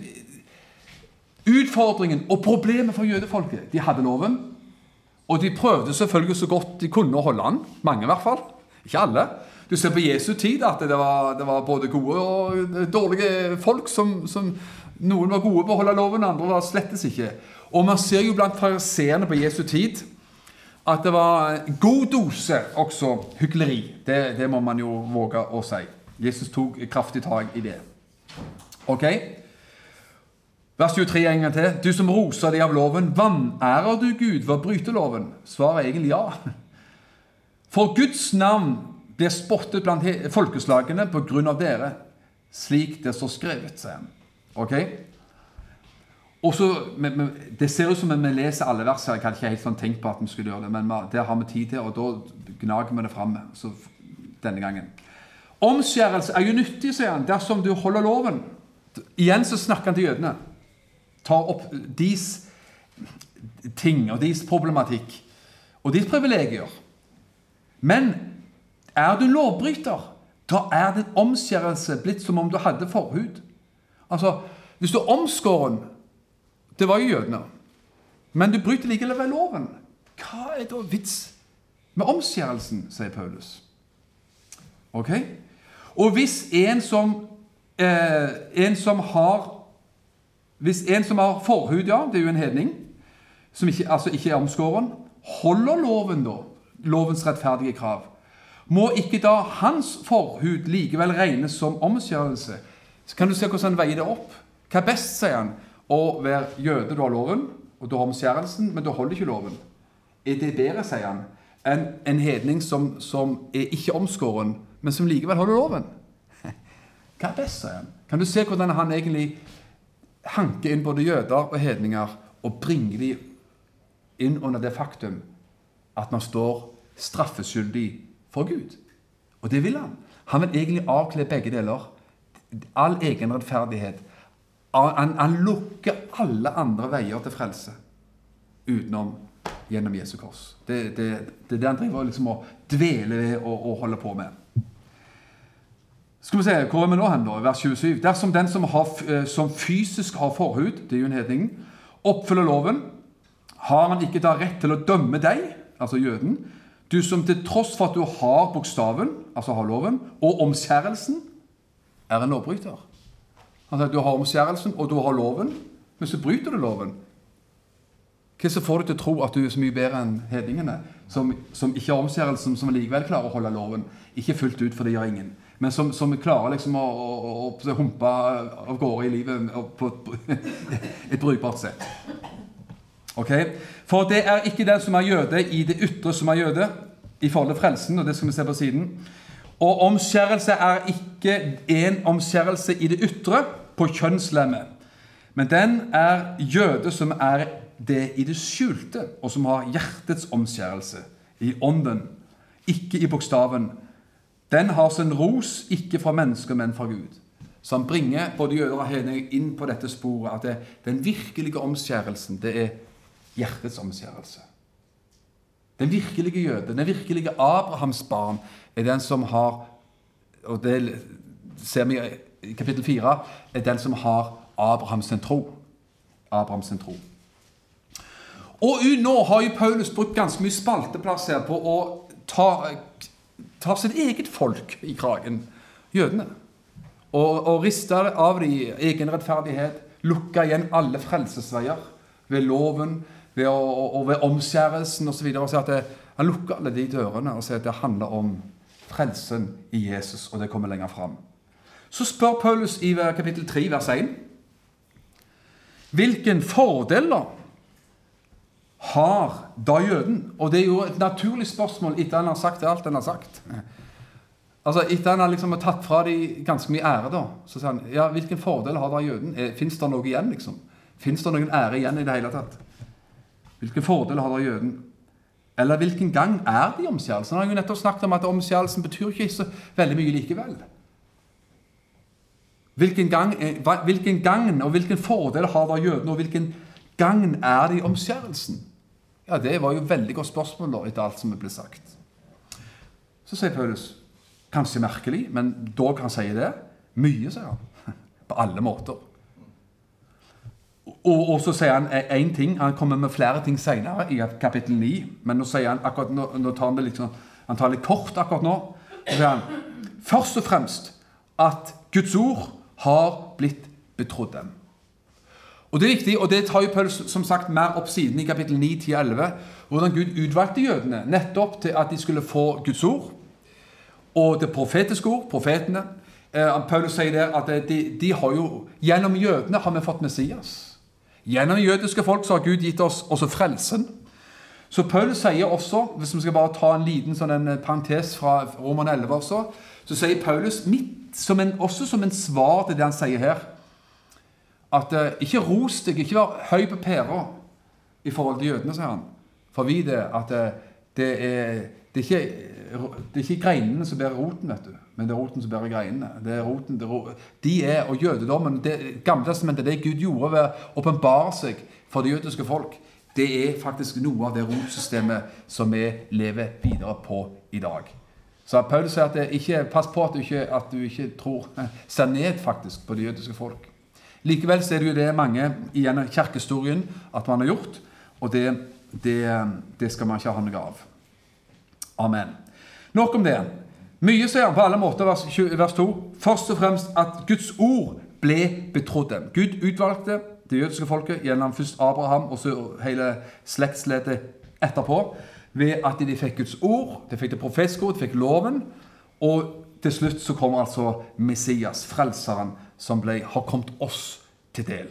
S1: utfordringen og problemet for jødefolket. De hadde loven, og de prøvde selvfølgelig så godt de kunne å holde han. Mange, i hvert fall. Ikke alle. Du ser på Jesu tid at det var, det var både gode og dårlige folk. Som, som, Noen var gode på å holde loven, andre var slettes ikke. Og man ser jo blant fariseerne på Jesu tid at det var god dose også hykleri. Det, det, må man jo våge å si. Jesus tok kraftig tak i det. Ok? Vers 23 en gang til. Du som roser deg av loven, vanærer du Gud ved å bryte loven? Svaret er egentlig ja. For Guds navn blir spottet blant folkeslagene på grunn av dere, slik det står skrevet, sier. Ok? Og så, Det ser ut som vi leser alle vers her. Jeg hadde ikke helt sånn tenkt på at vi skulle gjøre det, men det har vi tid til, og da gnager vi det fram denne gangen. Omskjærelse er jo nyttig, sier han, dersom du holder loven. Igjen så snakker han til jødene. Tar opp deres ting og deres problematikk og deres privilegier. Men er du lovbryter, da er din omskjærelse blitt som om du hadde forhud. Altså, Hvis du er omskåren det var jo jødene. Men du bryter likevel loven. Hva er da vits med omskjærelsen, sier Paulus. Ok? Og hvis en som, eh, en som har Hvis en som har forhud, ja, det er jo en hedning, som ikke, altså ikke er omskåren, holder loven, da, lovens rettferdige krav, må ikke da hans forhud likevel regnes som omskjærelse? Så kan du se hvordan han veier det opp. Hva er best, sier han? å være jøde. Du har loven, og du har omskjærelsen, men du holder ikke loven. Er det bedre, sier han, enn en hedning som, som er ikke omskåren, men som likevel holder loven? [LAUGHS] Hva er best, sier han. Kan du se hvordan han egentlig hanker inn både jøder og hedninger og bringer dem inn under det faktum at man står straffeskyldig for Gud? Og det vil han. Han vil egentlig avkle begge deler. All egen rettferdighet han, han, lukker alle andre veier til frelse utenom gjennom Jesu kors. Det, det, det er det han driver liksom og dveler ved og, og holder på med. Skal vi se, Hvor er vi nå hen, da? Vers 27. Dersom den som, har, eh, som fysisk har forhud, det er jo en hedning, oppfyller loven, har han ikke da rett til å dømme deg, altså jøden, du som til tross for at du har bokstaven, altså har loven, og omskjærelsen, er en lovbryter. Altså, du har omskjærelsen, og du har loven, men så bryter du loven. Hva så får du til å tro at du er så mye bedre enn hedningene, som, som ikke har omskjærelsen, som likevel klarer å holde loven? Ikke fullt ut, for det gjør ingen. Men som, som klarer liksom å, å, å, humpe av gårde i livet på et brukbart sett. Ok? For det er ikke den som er jøde i det ytre, som er jøde i forhold til frelsen, og det skal vi se på siden. Og omskjærelse er ikke en omskjærelse i det ytre, på kjønnslemmet. Men den er jøde som er det i det skjulte, og som har hjertets omskjærelse, i ånden, ikke i bokstaven. Den har sin ros ikke fra mennesker, men fra Gud. Så han bringer både jøder og hedninger inn på dette sporet at det, den virkelige omskjærelsen, det er hjertets omskjærelse. Den virkelige jøde, den virkelige Abrahams barn, er den som har Og det ser vi i kapittel 4, er den som har Abrahams tro. Abrahams tro. Og nå har jo Paulus brukt ganske mye spalteplass her på å ta, ta sitt eget folk i kragen, jødene. Og, og rister av dem egen rettferdighet, lukker igjen alle frelsesveier ved loven ved å, og ved omskjærelsen osv. Han lukker alle de dørene og sier at det handler om frelsen i Jesus, og det kommer lenger fram. Så spør Paulus i kapittel 3, vers 1 Hvilken fordeler har da jøden? Og det er jo et naturlig spørsmål etter han har sagt alt han har sagt. Altså, Etter han har liksom tatt fra dem ganske mye ære, da, så sier han ja, hvilken fordel har da jøden? Fins det noe igjen, liksom? Fins det noen ære igjen i det hele tatt? Hvilken fordel har da jøden? Eller hvilken gang er de omskjærelsen? Han har jo nettopp snakket om at omskjærelsen betyr ikke så veldig mye likevel. Hvilken gang, hvilken gang og hvilken fordel har da jødene, og hvilken gang er det i omskjærelsen? Ja, Det var jo et veldig godt spørsmål da, etter alt som ble sagt. Så sier Paulus kanskje merkelig, men dog han sier det. Mye, sier han. [LAUGHS] På alle måter. Og, og så sier han én ting. Han kommer med flere ting senere, i kapittel 9. Men nå sier han akkurat nå, nå tar han det litt sånn, han tar litt kort akkurat nå. Så sier han først og fremst at Guds ord har blitt betrodd dem. Og Det er viktig, og det tar jo Paulus som sagt mer opp siden i kapittel 9, 10 11, hvordan Gud utvalgte jødene nettopp til at de skulle få Guds ord. Og det profetiske ord, profetene. Eh, Paulus sier der at de, de, har jo, gjennom jødene har vi fått Messias. Gjennom jødiske folk så har Gud gitt oss også frelsen. Så Paulus sier også, hvis vi skal bare ta en liten sånn en parentes fra Roman 11 også, så sier Paulus midt som en, også som en svar til det han sier her at uh, ikke ros deg, ikke vær høy på pæra i forhold til jødene, sier han. For vi det at uh, det, er, det, er ikke, det er ikke greinene som bærer roten, vet du, men det er roten som bærer greinene. Det er roten, det er, de er, Og jødedommen, det gamle testamentet, det Gud gjorde ved å åpenbare seg for det jødiske folk, det er faktisk noe av det rotsystemet som vi lever videre på i dag. Så Paulus sier at det ikke, pass på at du ikke, at du ikke tror, [LAUGHS] ser ned faktisk på det jødiske folk. Likevel er det jo det mange i kirkehistorien at man har gjort, og det, det, det skal man ikke ha noe av. Amen. Nok om det. Mye sier han på alle måter, vers, vers 2. Først og fremst at Guds ord ble betrodd. Gud utvalgte det jødiske folket gjennom først Abraham og så hele slektsledet etterpå ved at de fikk Guds ord, de fikk det profetiske ord, de fikk loven. Og til slutt så kommer altså Messias, frelseren, som ble, har kommet oss til del.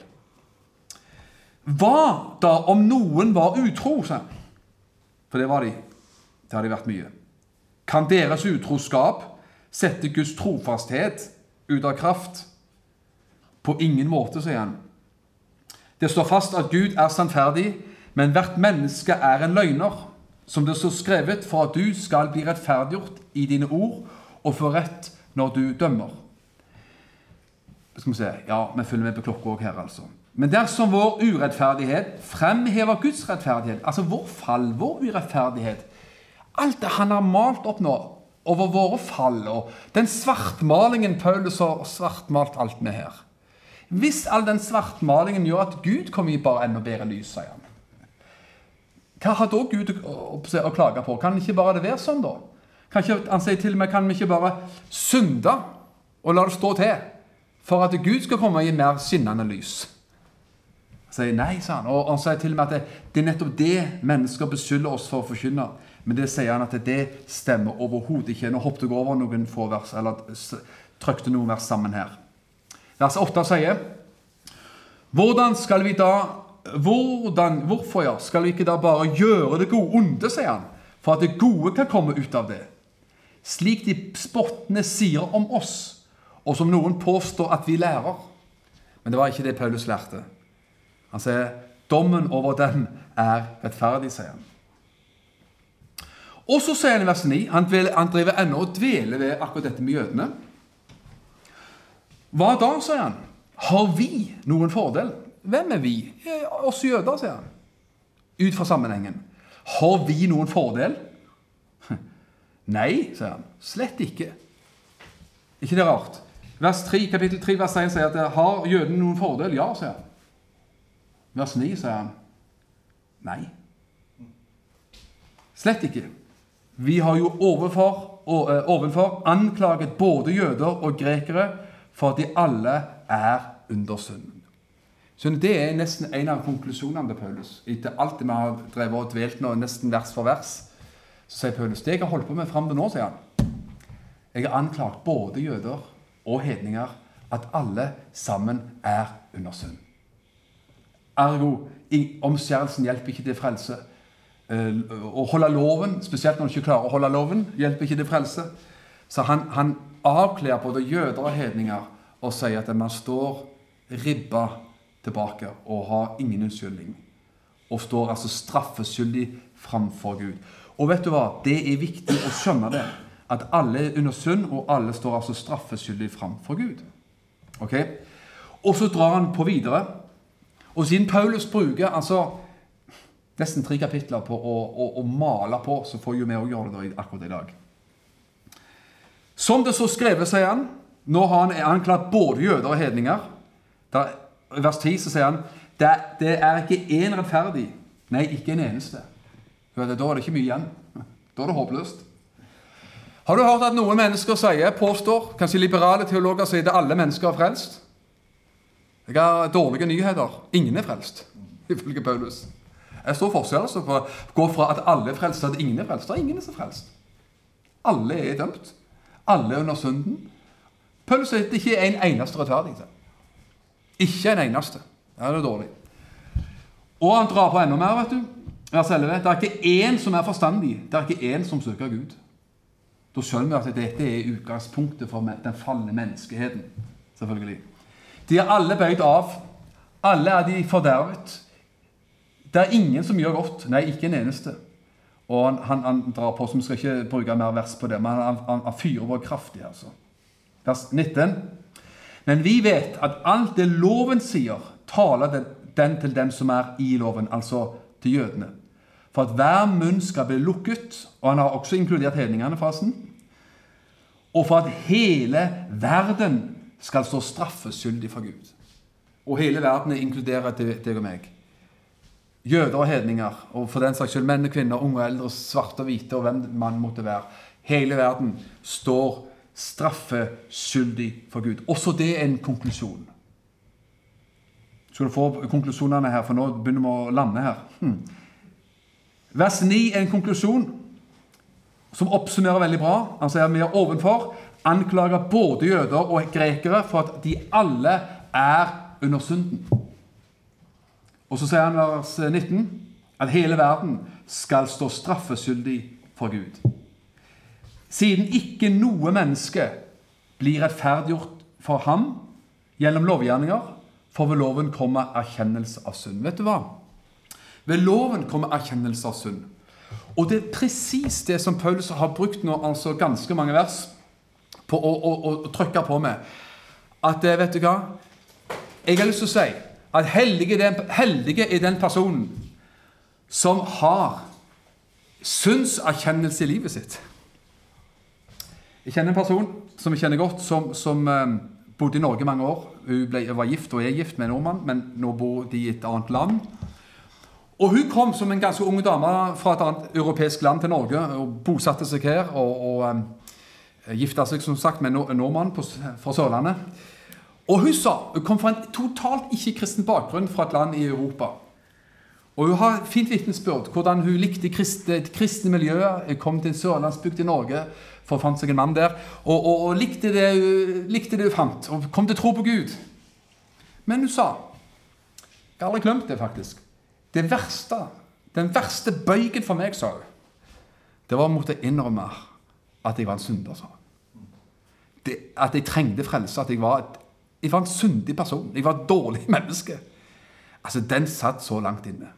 S1: Hva da om noen var utro? sa For det var de. Det har de vært mye. Kan deres utroskap sette Guds trofasthet ut av kraft? På ingen måte, sier han. Det står fast at Gud er sannferdig, men hvert menneske er en løgner. Som det står skrevet, for at du skal bli rettferdiggjort i dine ord og få rett når du dømmer skal vi se, Ja, vi følger med på klokka òg her, altså. Men dersom vår urettferdighet fremhever Guds rettferdighet, altså vår fall, vår urettferdighet Alt det han har malt opp nå over våre fall, og den svartmalingen Paulus har svartmalt alt med her Hvis all den svartmalingen gjør at Gud kommer i bare enda bedre lys, sier han. Hva har da Gud å, klage på? Kan ikke bare det være sånn, da? Kan ikke, han sier til og med kan vi ikke bare synde og la det stå til? For at Gud skal komme og gi mer skinnende lys. Han sier nei, sa han. Og han sier til og med at det, det er nettopp det mennesker beskylder oss for å forkynne. Men det sier han at det stemmer overhodet ikke. Nå hoppet jeg over noen få vers, eller trykte noen vers sammen her. Vers 8 sier Hvordan skal vi da hvordan, Hvorfor ja, skal vi ikke da bare gjøre det gode onde, sier han, for at det gode kan komme ut av det? Slik de spottene sier om oss og som noen påstår at vi lærer. Men det var ikke det Paulus lærte. Han sier dommen over den er rettferdig, sier han. Og så sier han i vers 9 Han, han driver ennå og dveler ved akkurat dette med jødene. Hva da, sier han? Har vi noen fordel? Hvem er vi? Oss jøder, sier han. Ut fra sammenhengen. Har vi noen fordel? [LAUGHS] Nei, sier han. Slett ikke. ikke det rart? Vers 3, kapittel 3, vers 1 sier at har jødene noen fordel? Ja, sier han. Vers 9 sier han nei. Slett ikke. Vi har jo overfor, eh, ovenfor anklaget både jøder og grekere for at de alle er under synden. Så Det er nesten en av konklusjonene til Paulus. Etter alt det vi har drevet og dvelt nå, nesten vers for vers, så sier Paulus det jeg har holdt på med fram til nå, sier han. Jeg har anklagt både jøder og hedninger at alle sammen er under synd. Ergo omskjærelsen hjelper ikke til frelse. Eh, å holde loven, spesielt når du ikke klarer å holde loven, hjelper ikke til frelse. Så han, han avkler både jøder og hedninger og sier at man står ribba tilbake og har ingen unnskyldning. Og står altså straffeskyldig framfor Gud. Og vet du hva? Det er viktig å skjønne det. At alle er under synd, og alle står altså straffeskyldig framfor Gud. Ok? Og så drar han på videre. Og siden Paulus bruker altså nesten tre kapitler på å, å, å male på, så får jo vi òg gjøre det akkurat i dag. Som det så skrevet, sier han Nå har han anklaget både jøder og hedninger. Der, I vers 10 så sier han det, det er ikke én rettferdig. Nei, ikke en eneste. Da er det ikke mye igjen. Da er det håpløst. Har du hørt at noen mennesker sier, påstår, kanskje liberale teologer sier at alle mennesker er frelst? Jeg har dårlige nyheter. Ingen er frelst, ifølge Paulus. Jeg står forskjell altså på å gå fra at alle er frelst, til at ingen er frelst. Det er ingen som er frelst. Alle er dømt. Alle er under synden. Paulus sier det ikke er en eneste rettferdig. Ikke en eneste. Det er dårlig. Og han drar på enda mer, vet du. Vers 11. Det er ikke én som er forstandig. Det er ikke én som søker Gud. Da skjønner vi at dette er utgangspunktet for den falne menneskeheten. Selvfølgelig. De er alle bøyd av. Alle er de fordervet. Det er ingen som gjør godt. Nei, ikke en eneste. Og han, han, han drar på, som skal ikke bruke mer vers på det, men han, han, han fyrer vår kraftig. altså. Vers 19. Men vi vet at alt det loven sier, taler den, den til dem som er i loven, altså til jødene. For at hver munn skal bli lukket, og han har også inkludert hedningene, forresten. Og for at hele verden skal stå straffeskyldig for Gud. Og hele verden inkluderer deg og meg. Jøder og hedninger, og for den saks skyld menn og kvinner, unge og eldre, svarte og hvite, og hvem man måtte være. Hele verden står straffeskyldig for Gud. Også det er en konklusjon. Skal du få konklusjonene her, for nå begynner vi å lande her. Hmm. Vers 9 er en konklusjon som oppsummerer veldig bra. Han sier vi er ovenfor anklager både jøder og grekere for at de alle er under synden. Og så sier han vers 19 at hele verden skal stå straffeskyldig for Gud. Siden ikke noe menneske blir rettferdiggjort for ham gjennom lovgjerninger, får ved loven komme erkjennelse av synd. Vet du hva? Ved loven kommer erkjennelse av synd. Og det er presis det som Paulus har brukt nå, altså ganske mange vers på å, å, å trykke på med. At eh, vet du hva? Jeg har lyst til å si at heldige, den, heldige er den personen som har syndserkjennelse i livet sitt. Jeg kjenner en person som jeg kjenner godt, som, som um, bodde i Norge mange år. Hun ble, var gift og er gift med en nordmann, men nå bor de i et annet land. Og Hun kom som en ganske ung dame fra et annet europeisk land til Norge og bosatte seg her. og, og um, Gifta seg som sagt med en nordmann fra Sørlandet. Og Hun sa hun kom fra en totalt ikke-kristen bakgrunn fra et land i Europa. Og Hun har fint vitnesbyrd hvordan hun likte et kristne miljø. Kom til en sørlandsbygd i Norge for å fant seg en mann der. Og, og, og likte, det, likte, det, hun fant, og kom til å tro på Gud. Men hun sa Jeg har aldri glemt det, faktisk. Det verste, Den verste bøygen for meg, sa hun, det var å måtte innrømme at jeg var en synder. sa hun. At jeg trengte frelse. At jeg var, jeg var en syndig person. Jeg var et dårlig [LAUGHS] menneske. Altså, Den satt så langt inne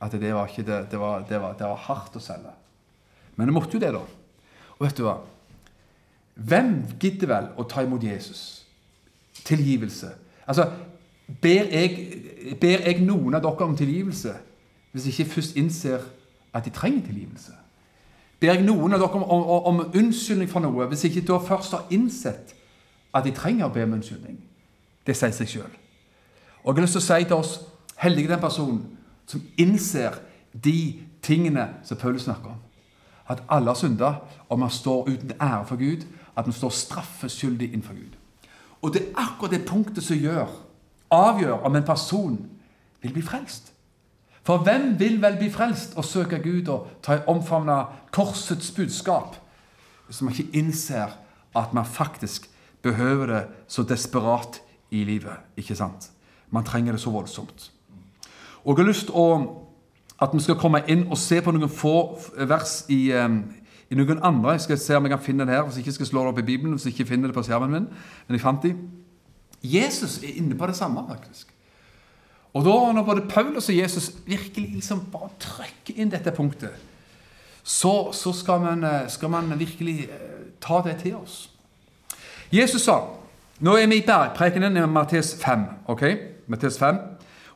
S1: at det var, ikke det, det var, det var, det var hardt å selge. Men jeg måtte jo det, da. Og vet du hva? Hvem gidder vel å ta imot Jesus? Tilgivelse. Altså, ber jeg, ber jeg noen av dere om tilgivelse hvis jeg ikke først innser at de trenger tilgivelse? Ber jeg noen av dere om, om, om unnskyldning for noe hvis jeg ikke da først har innsett at de trenger å be om unnskyldning? Det sier seg sjøl. Og jeg har lyst til å si til oss heldige den personen som innser de tingene som Paulus snakker om. At alle har synda, og man står uten ære for Gud. At man står straffeskyldig innenfor Gud. Og det er akkurat det punktet som gjør, avgjør om en person vil bli frelst. For hvem vil vel bli frelst og søke Gud og ta omfavne korsets budskap hvis man ikke innser at man faktisk behøver det så desperat i livet? Ikke sant? Man trenger det så voldsomt. Og Jeg har lyst til at vi skal komme inn og se på noen få vers i, i noen andre. Jeg skal se om jeg kan finne det her, hvis jeg ikke skal slå det opp i Bibelen. hvis jeg ikke finner det på skjermen min, men jeg fant de. Jesus er inne på det samme, faktisk. Og da, når både Paulus og Jesus virkelig liksom bare trykker inn dette punktet, så, så skal, man, eh, skal man virkelig eh, ta det til oss. Jesus sa Nå er vi i bergprekenen i Mattes 5. ok? Mattes 5.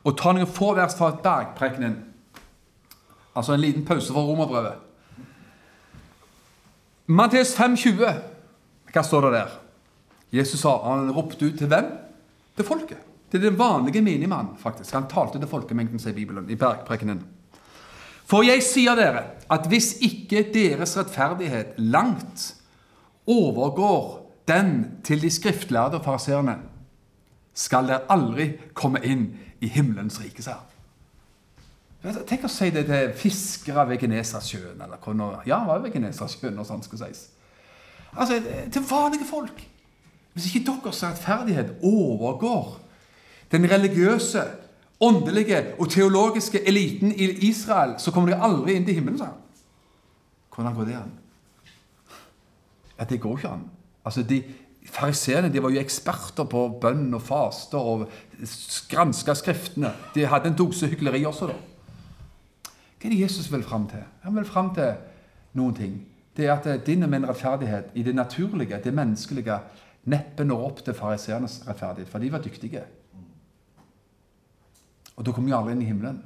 S1: Og ta noen få vers fra bergprekenen. Altså en liten pause fra romerbrevet. Matteus 5,20. Hva står det der? Jesus sa, han ropte ut til hvem? Til folket. Til den vanlige minimannen, faktisk. Han talte til folkemengden, sier Bibelen, i bergprekenen. For jeg sier dere at hvis ikke deres rettferdighet langt overgår den til de skriftlærde og fariseerne, skal dere aldri komme inn i himmelens rike, sa Tenk å si det til fiskere ved Genesasjøen. eller hva Ja, det var ved Genesasjøen, når sånt skulle sies. Altså, Til vanlige folk. Hvis ikke deres rettferdighet overgår den religiøse, åndelige og teologiske eliten i Israel, så kommer dere aldri inn til himmelen, sa han. Hvordan går det an? Ja, Det går ikke an. Altså, de Fariseerne var jo eksperter på bønn og faster og granska Skriftene. De hadde en dose hykleri også, da. Hva er det Jesus vil fram til? Han vil fram til noen ting. Det er at din og min rettferdighet i det naturlige, det menneskelige, neppe når opp til fariseernes rettferdighet, for de var dyktige. Og da kommer vi aldri inn i himmelen.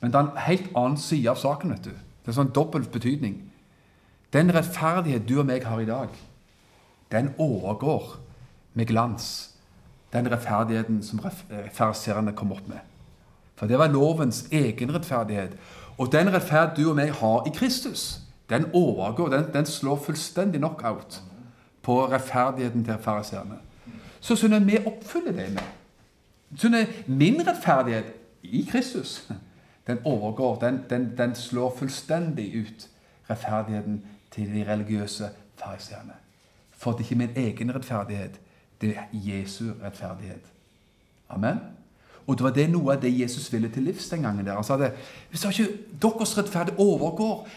S1: Men det er en helt annen side av saken. vet du. Det er sånn dobbelt betydning. Den rettferdighet du og meg har i dag, den overgår med glans den rettferdigheten som fariseerne kom opp med. For det var lovens egen rettferdighet. Og den rettferd du og meg har i Kristus, den overgår, den, den slår fullstendig knockout på rettferdigheten til fariseerne. Så sånn vi oppfyller det med. Sånn min rettferdighet i Kristus, den overgår, den, den, den slår fullstendig ut rettferdigheten til de religiøse fariseerne. For det er ikke min egen rettferdighet, det er Jesu rettferdighet. Amen. Og det var det noe av det Jesus ville til livs den gangen. der. Han sa det, Hvis ikke deres rettferdighet overgår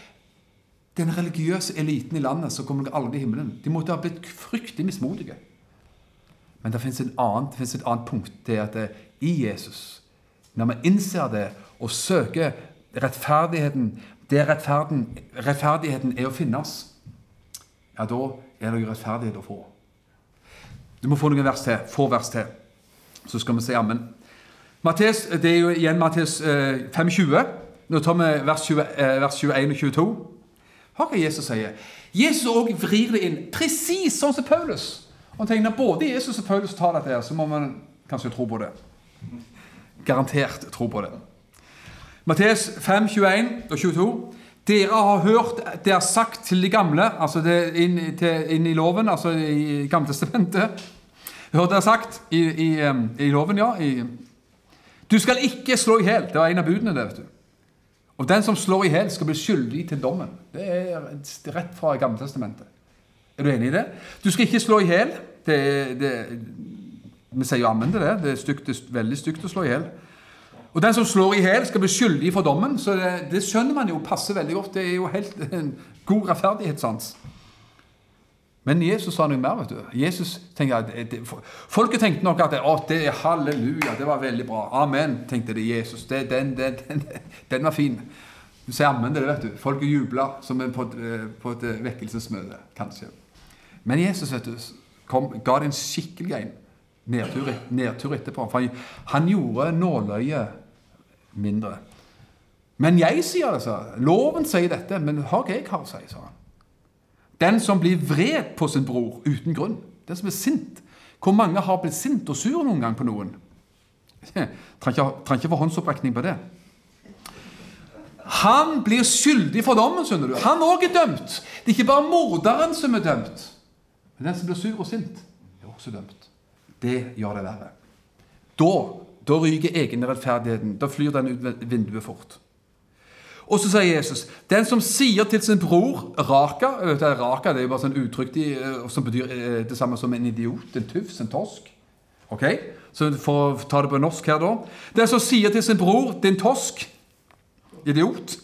S1: den religiøse eliten i landet, så kommer aldri i himmelen. De måtte ha blitt fryktelig mismodige. Men det fins et annet punkt. Det er at det, i Jesus, når vi innser det og søker rettferdigheten der rettferdigheten er å finnes, ja, da er det jo rettferdighet å få. Du må få noen vers til. Få vers til. Så skal vi si ammen. Mattes, det er jo igjen Mattes 5,20. Eh, Nå tar vi vers, 20, eh, vers 21 og 22. Hør hva Jesus sier. Jesus òg vrir det inn presis sånn som Paulus. Og tenker, både Jesus og Paulus tar dette, her, så må man kanskje tro på det. Garantert tro på det. Mattes 5, 21 og 22. Dere har hørt det er sagt til de gamle, altså inn, til, inn, i loven, altså i Gamletestamentet. Hørt det er sagt i, i, i loven, ja. I, du skal ikke slå i hjel. Det var en av budene. det, vet du. Og den som slår i hjel, skal bli skyldig til dommen. Det er rett fra Gammeltestamentet. Er du enig i det? Du skal ikke slå i hjel. Vi sier jo ammen til det. Det er, stygt, veldig stygt å slå i hjel. Og den som slår i hjel, skal bli skyldig for dommen. Så det, det, skjønner man jo passer veldig godt. Det er jo helt en god rettferdighetssans. Men Jesus sa noe mer. vet du. Jesus tenker at det, Folket tenkte nok at å, det er halleluja, det var veldig bra. Amen, tenkte de. Jesus, det, den, den, den, den, var fin. Du sier ammen til det, vet du. Folket jubla som på et, på et vekkelsesmøte, kanskje. Men Jesus vet du, kom, ga det en skikkelig en nedtur, nedtur etterpå. For han, han gjorde nåløyet mindre. Men jeg sier det, sa Loven sier dette, men hva jeg har å si, sa han. Den som blir vred på sin bror uten grunn. Den som er sint. Hvor mange har blitt sint og sur noen gang på noen? [LAUGHS] Trenger ikke få håndsopprekning på det. Han blir skyldig for dommen, skjønner du. Han òg er dømt. Det er ikke bare morderen som er dømt. Men den som blir sur og sint, er også dømt. Det gjør det verre. Da da ryker egenrettferdigheten. Da flyr den ut vinduet fort. Og så sier Jesus den som sier til sin bror Raka Raka det er jo bare sånn uttrykk eh, som betyr eh, det samme som en idiot, en tufs, en tosk. Ok? Så For å ta det på norsk her, da. Den som sier til sin bror 'din tosk', idiot,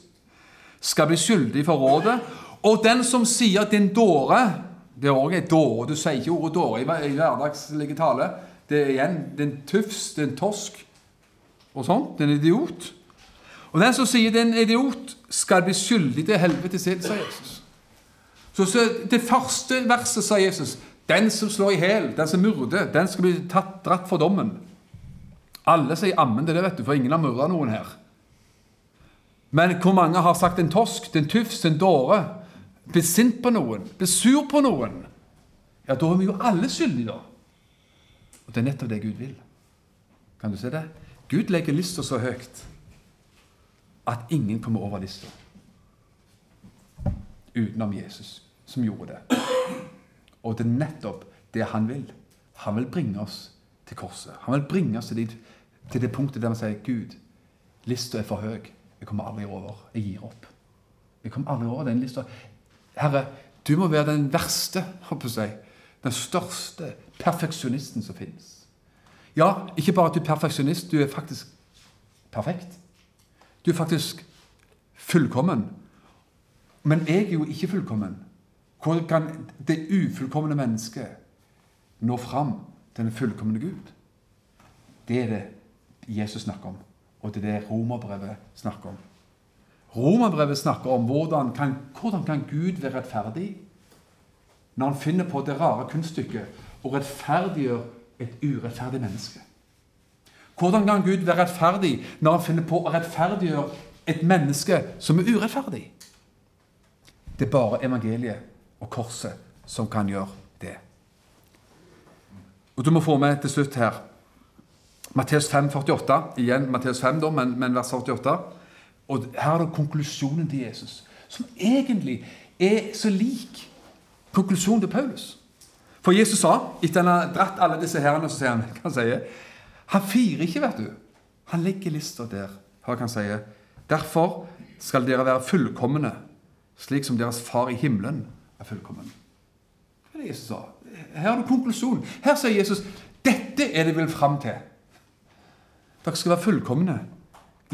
S1: skal bli skyldig for rådet. Og den som sier 'din dåre' Det er òg et dåre. Du sier ikke ordet 'dåre' i hverdagslige tale. Det er igjen er tufs, din tosk og sånn. Er idiot. Og den som sier det er en idiot, skal bli skyldig til helvete selv, sa Jesus. Så, så Det første verset sa Jesus den som slår i hjel, den som myrder, den skal bli tatt, dratt for dommen. Alle sier ammen til det, vet du, for ingen har myrda noen her. Men hvor mange har sagt en tosk, en tufs, en dåre? Blitt sint på noen? Blitt sur på noen? Ja, da er vi jo alle skyldige, da. Og det er nettopp det Gud vil. Kan du se det? Gud legger lista så høyt at ingen kommer over lista utenom Jesus, som gjorde det. Og det er nettopp det han vil. Han vil bringe oss til korset. Han vil bringe oss til, dit, til det punktet der vi sier Gud, lista er for høy. Jeg kommer aldri over. Jeg gir opp. Jeg kommer aldri over den lista. Herre, du må være den verste, håper jeg. Den største perfeksjonisten som finnes. Ja, ikke bare at du er perfeksjonist, du er faktisk perfekt. Du er faktisk fullkommen. Men jeg er jo ikke fullkommen. Hvordan kan det ufullkomne mennesket nå fram til den fullkomne Gud? Det er det Jesus snakker om, og det er det romerbrevet snakker om. Romerbrevet snakker om hvordan kan, hvordan kan Gud være rettferdig når han finner på det rare kunststykket og rettferdiggjør et urettferdig menneske. Hvordan kan Gud være rettferdig når han finner på å rettferdiggjøre et menneske som er urettferdig? Det er bare evangeliet og korset som kan gjøre det. Og Du må få med til slutt her Matteus 5, 48. Igjen Matteus 5, da, men, men vers 48. Og Her er det konklusjonen til Jesus, som egentlig er så lik konklusjonen til Paulus. For Jesus sa, etter han har dratt alle disse herrene, så sier han hva han sier, Han firer ikke, vet du. Han legger lista der. Hva han sier. Derfor skal dere være fullkomne, slik som deres far i himmelen er fullkommen. Hva er det Jesus sa? Her har du konklusjonen. Her sier Jesus dette er det vi vil fram til. Dere skal være fullkomne,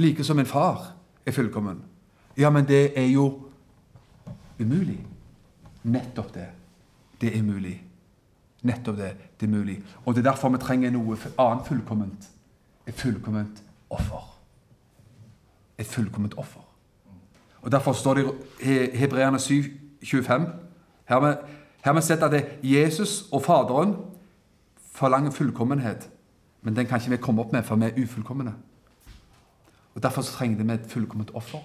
S1: like som en far er fullkommen. Ja, men det er jo umulig. Nettopp det. Det er mulig. Nettopp det. Det er mulig. Og det er derfor vi trenger noe annet fullkomment. Et fullkomment offer. Et fullkomment offer. Og Derfor står det i Hebreerne 7, 25 Her har vi sett at det er Jesus og Faderen forlanger fullkommenhet. Men den kan ikke vi komme opp med, for vi er ufullkomne. Og Derfor så trenger vi et fullkomment offer.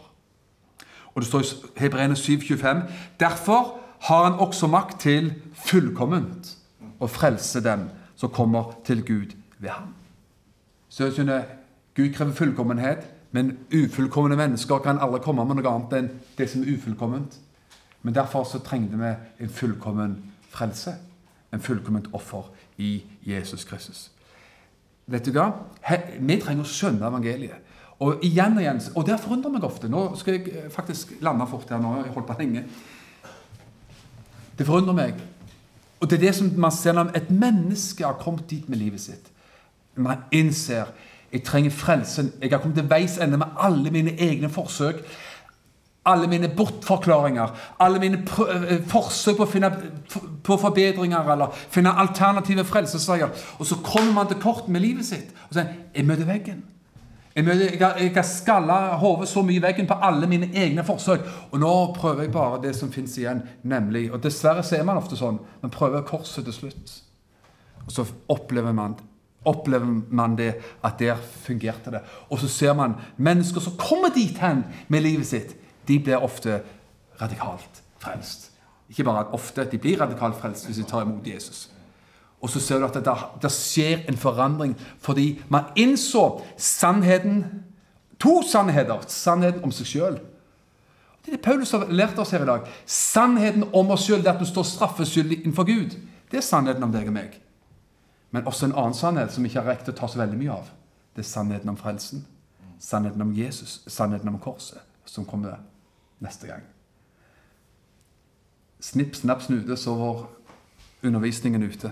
S1: Og Det står i Hebreerne 7, 25 Derfor har han også makt til fullkomment å frelse dem som kommer til Gud ved ham. Så skjønner, Gud krever fullkommenhet, men ufullkomne mennesker kan alle komme med noe annet enn det som er ufullkomment. Men derfor så trengte vi en fullkommen frelse. En fullkomment offer i Jesus Kristus. Vet du hva? Vi trenger å skjønne evangeliet. Og igjen og igjen, og det forundrer meg ofte. Nå skal jeg faktisk lande fort her. nå, jeg holdt på lenge. Det forundrer meg. Og det er det som man ser når et menneske har kommet dit med livet sitt. Man innser jeg trenger frelsen. Jeg har kommet til veis ende med alle mine egne forsøk. Alle mine bortforklaringer, alle mine eh, forsøk på å finne på forbedringer eller finne alternative frelsesveier. Og så kommer man til kort med livet sitt og sier jeg møter veggen. Jeg, har, jeg har skalla hodet så mye i veggen på alle mine egne forsøk. Og nå prøver jeg bare det som fins igjen, nemlig Og dessverre ser man ofte sånn. Man prøver korset til slutt. Og så opplever man opplever man det at der fungerte det. Og så ser man mennesker som kommer dit hen med livet sitt. De blir ofte radikalt frelst. Ikke bare ofte, de blir radikalt frelst hvis de tar imot Jesus. Og så ser du at det, det skjer en forandring fordi man innså sannheten To sannheter. Sannheten om seg sjøl. Det er det Paulus har lært oss her i dag. Sannheten om oss sjøl det at du står straffeskyldig innenfor Gud. Det er sannheten om deg og meg. Men også en annen sannhet som ikke har rekt å ta så veldig mye av. Det er sannheten om frelsen. Sannheten om Jesus. Sannheten om korset, som kommer neste gang. Snipp, snapp, snude, så var undervisningen ute.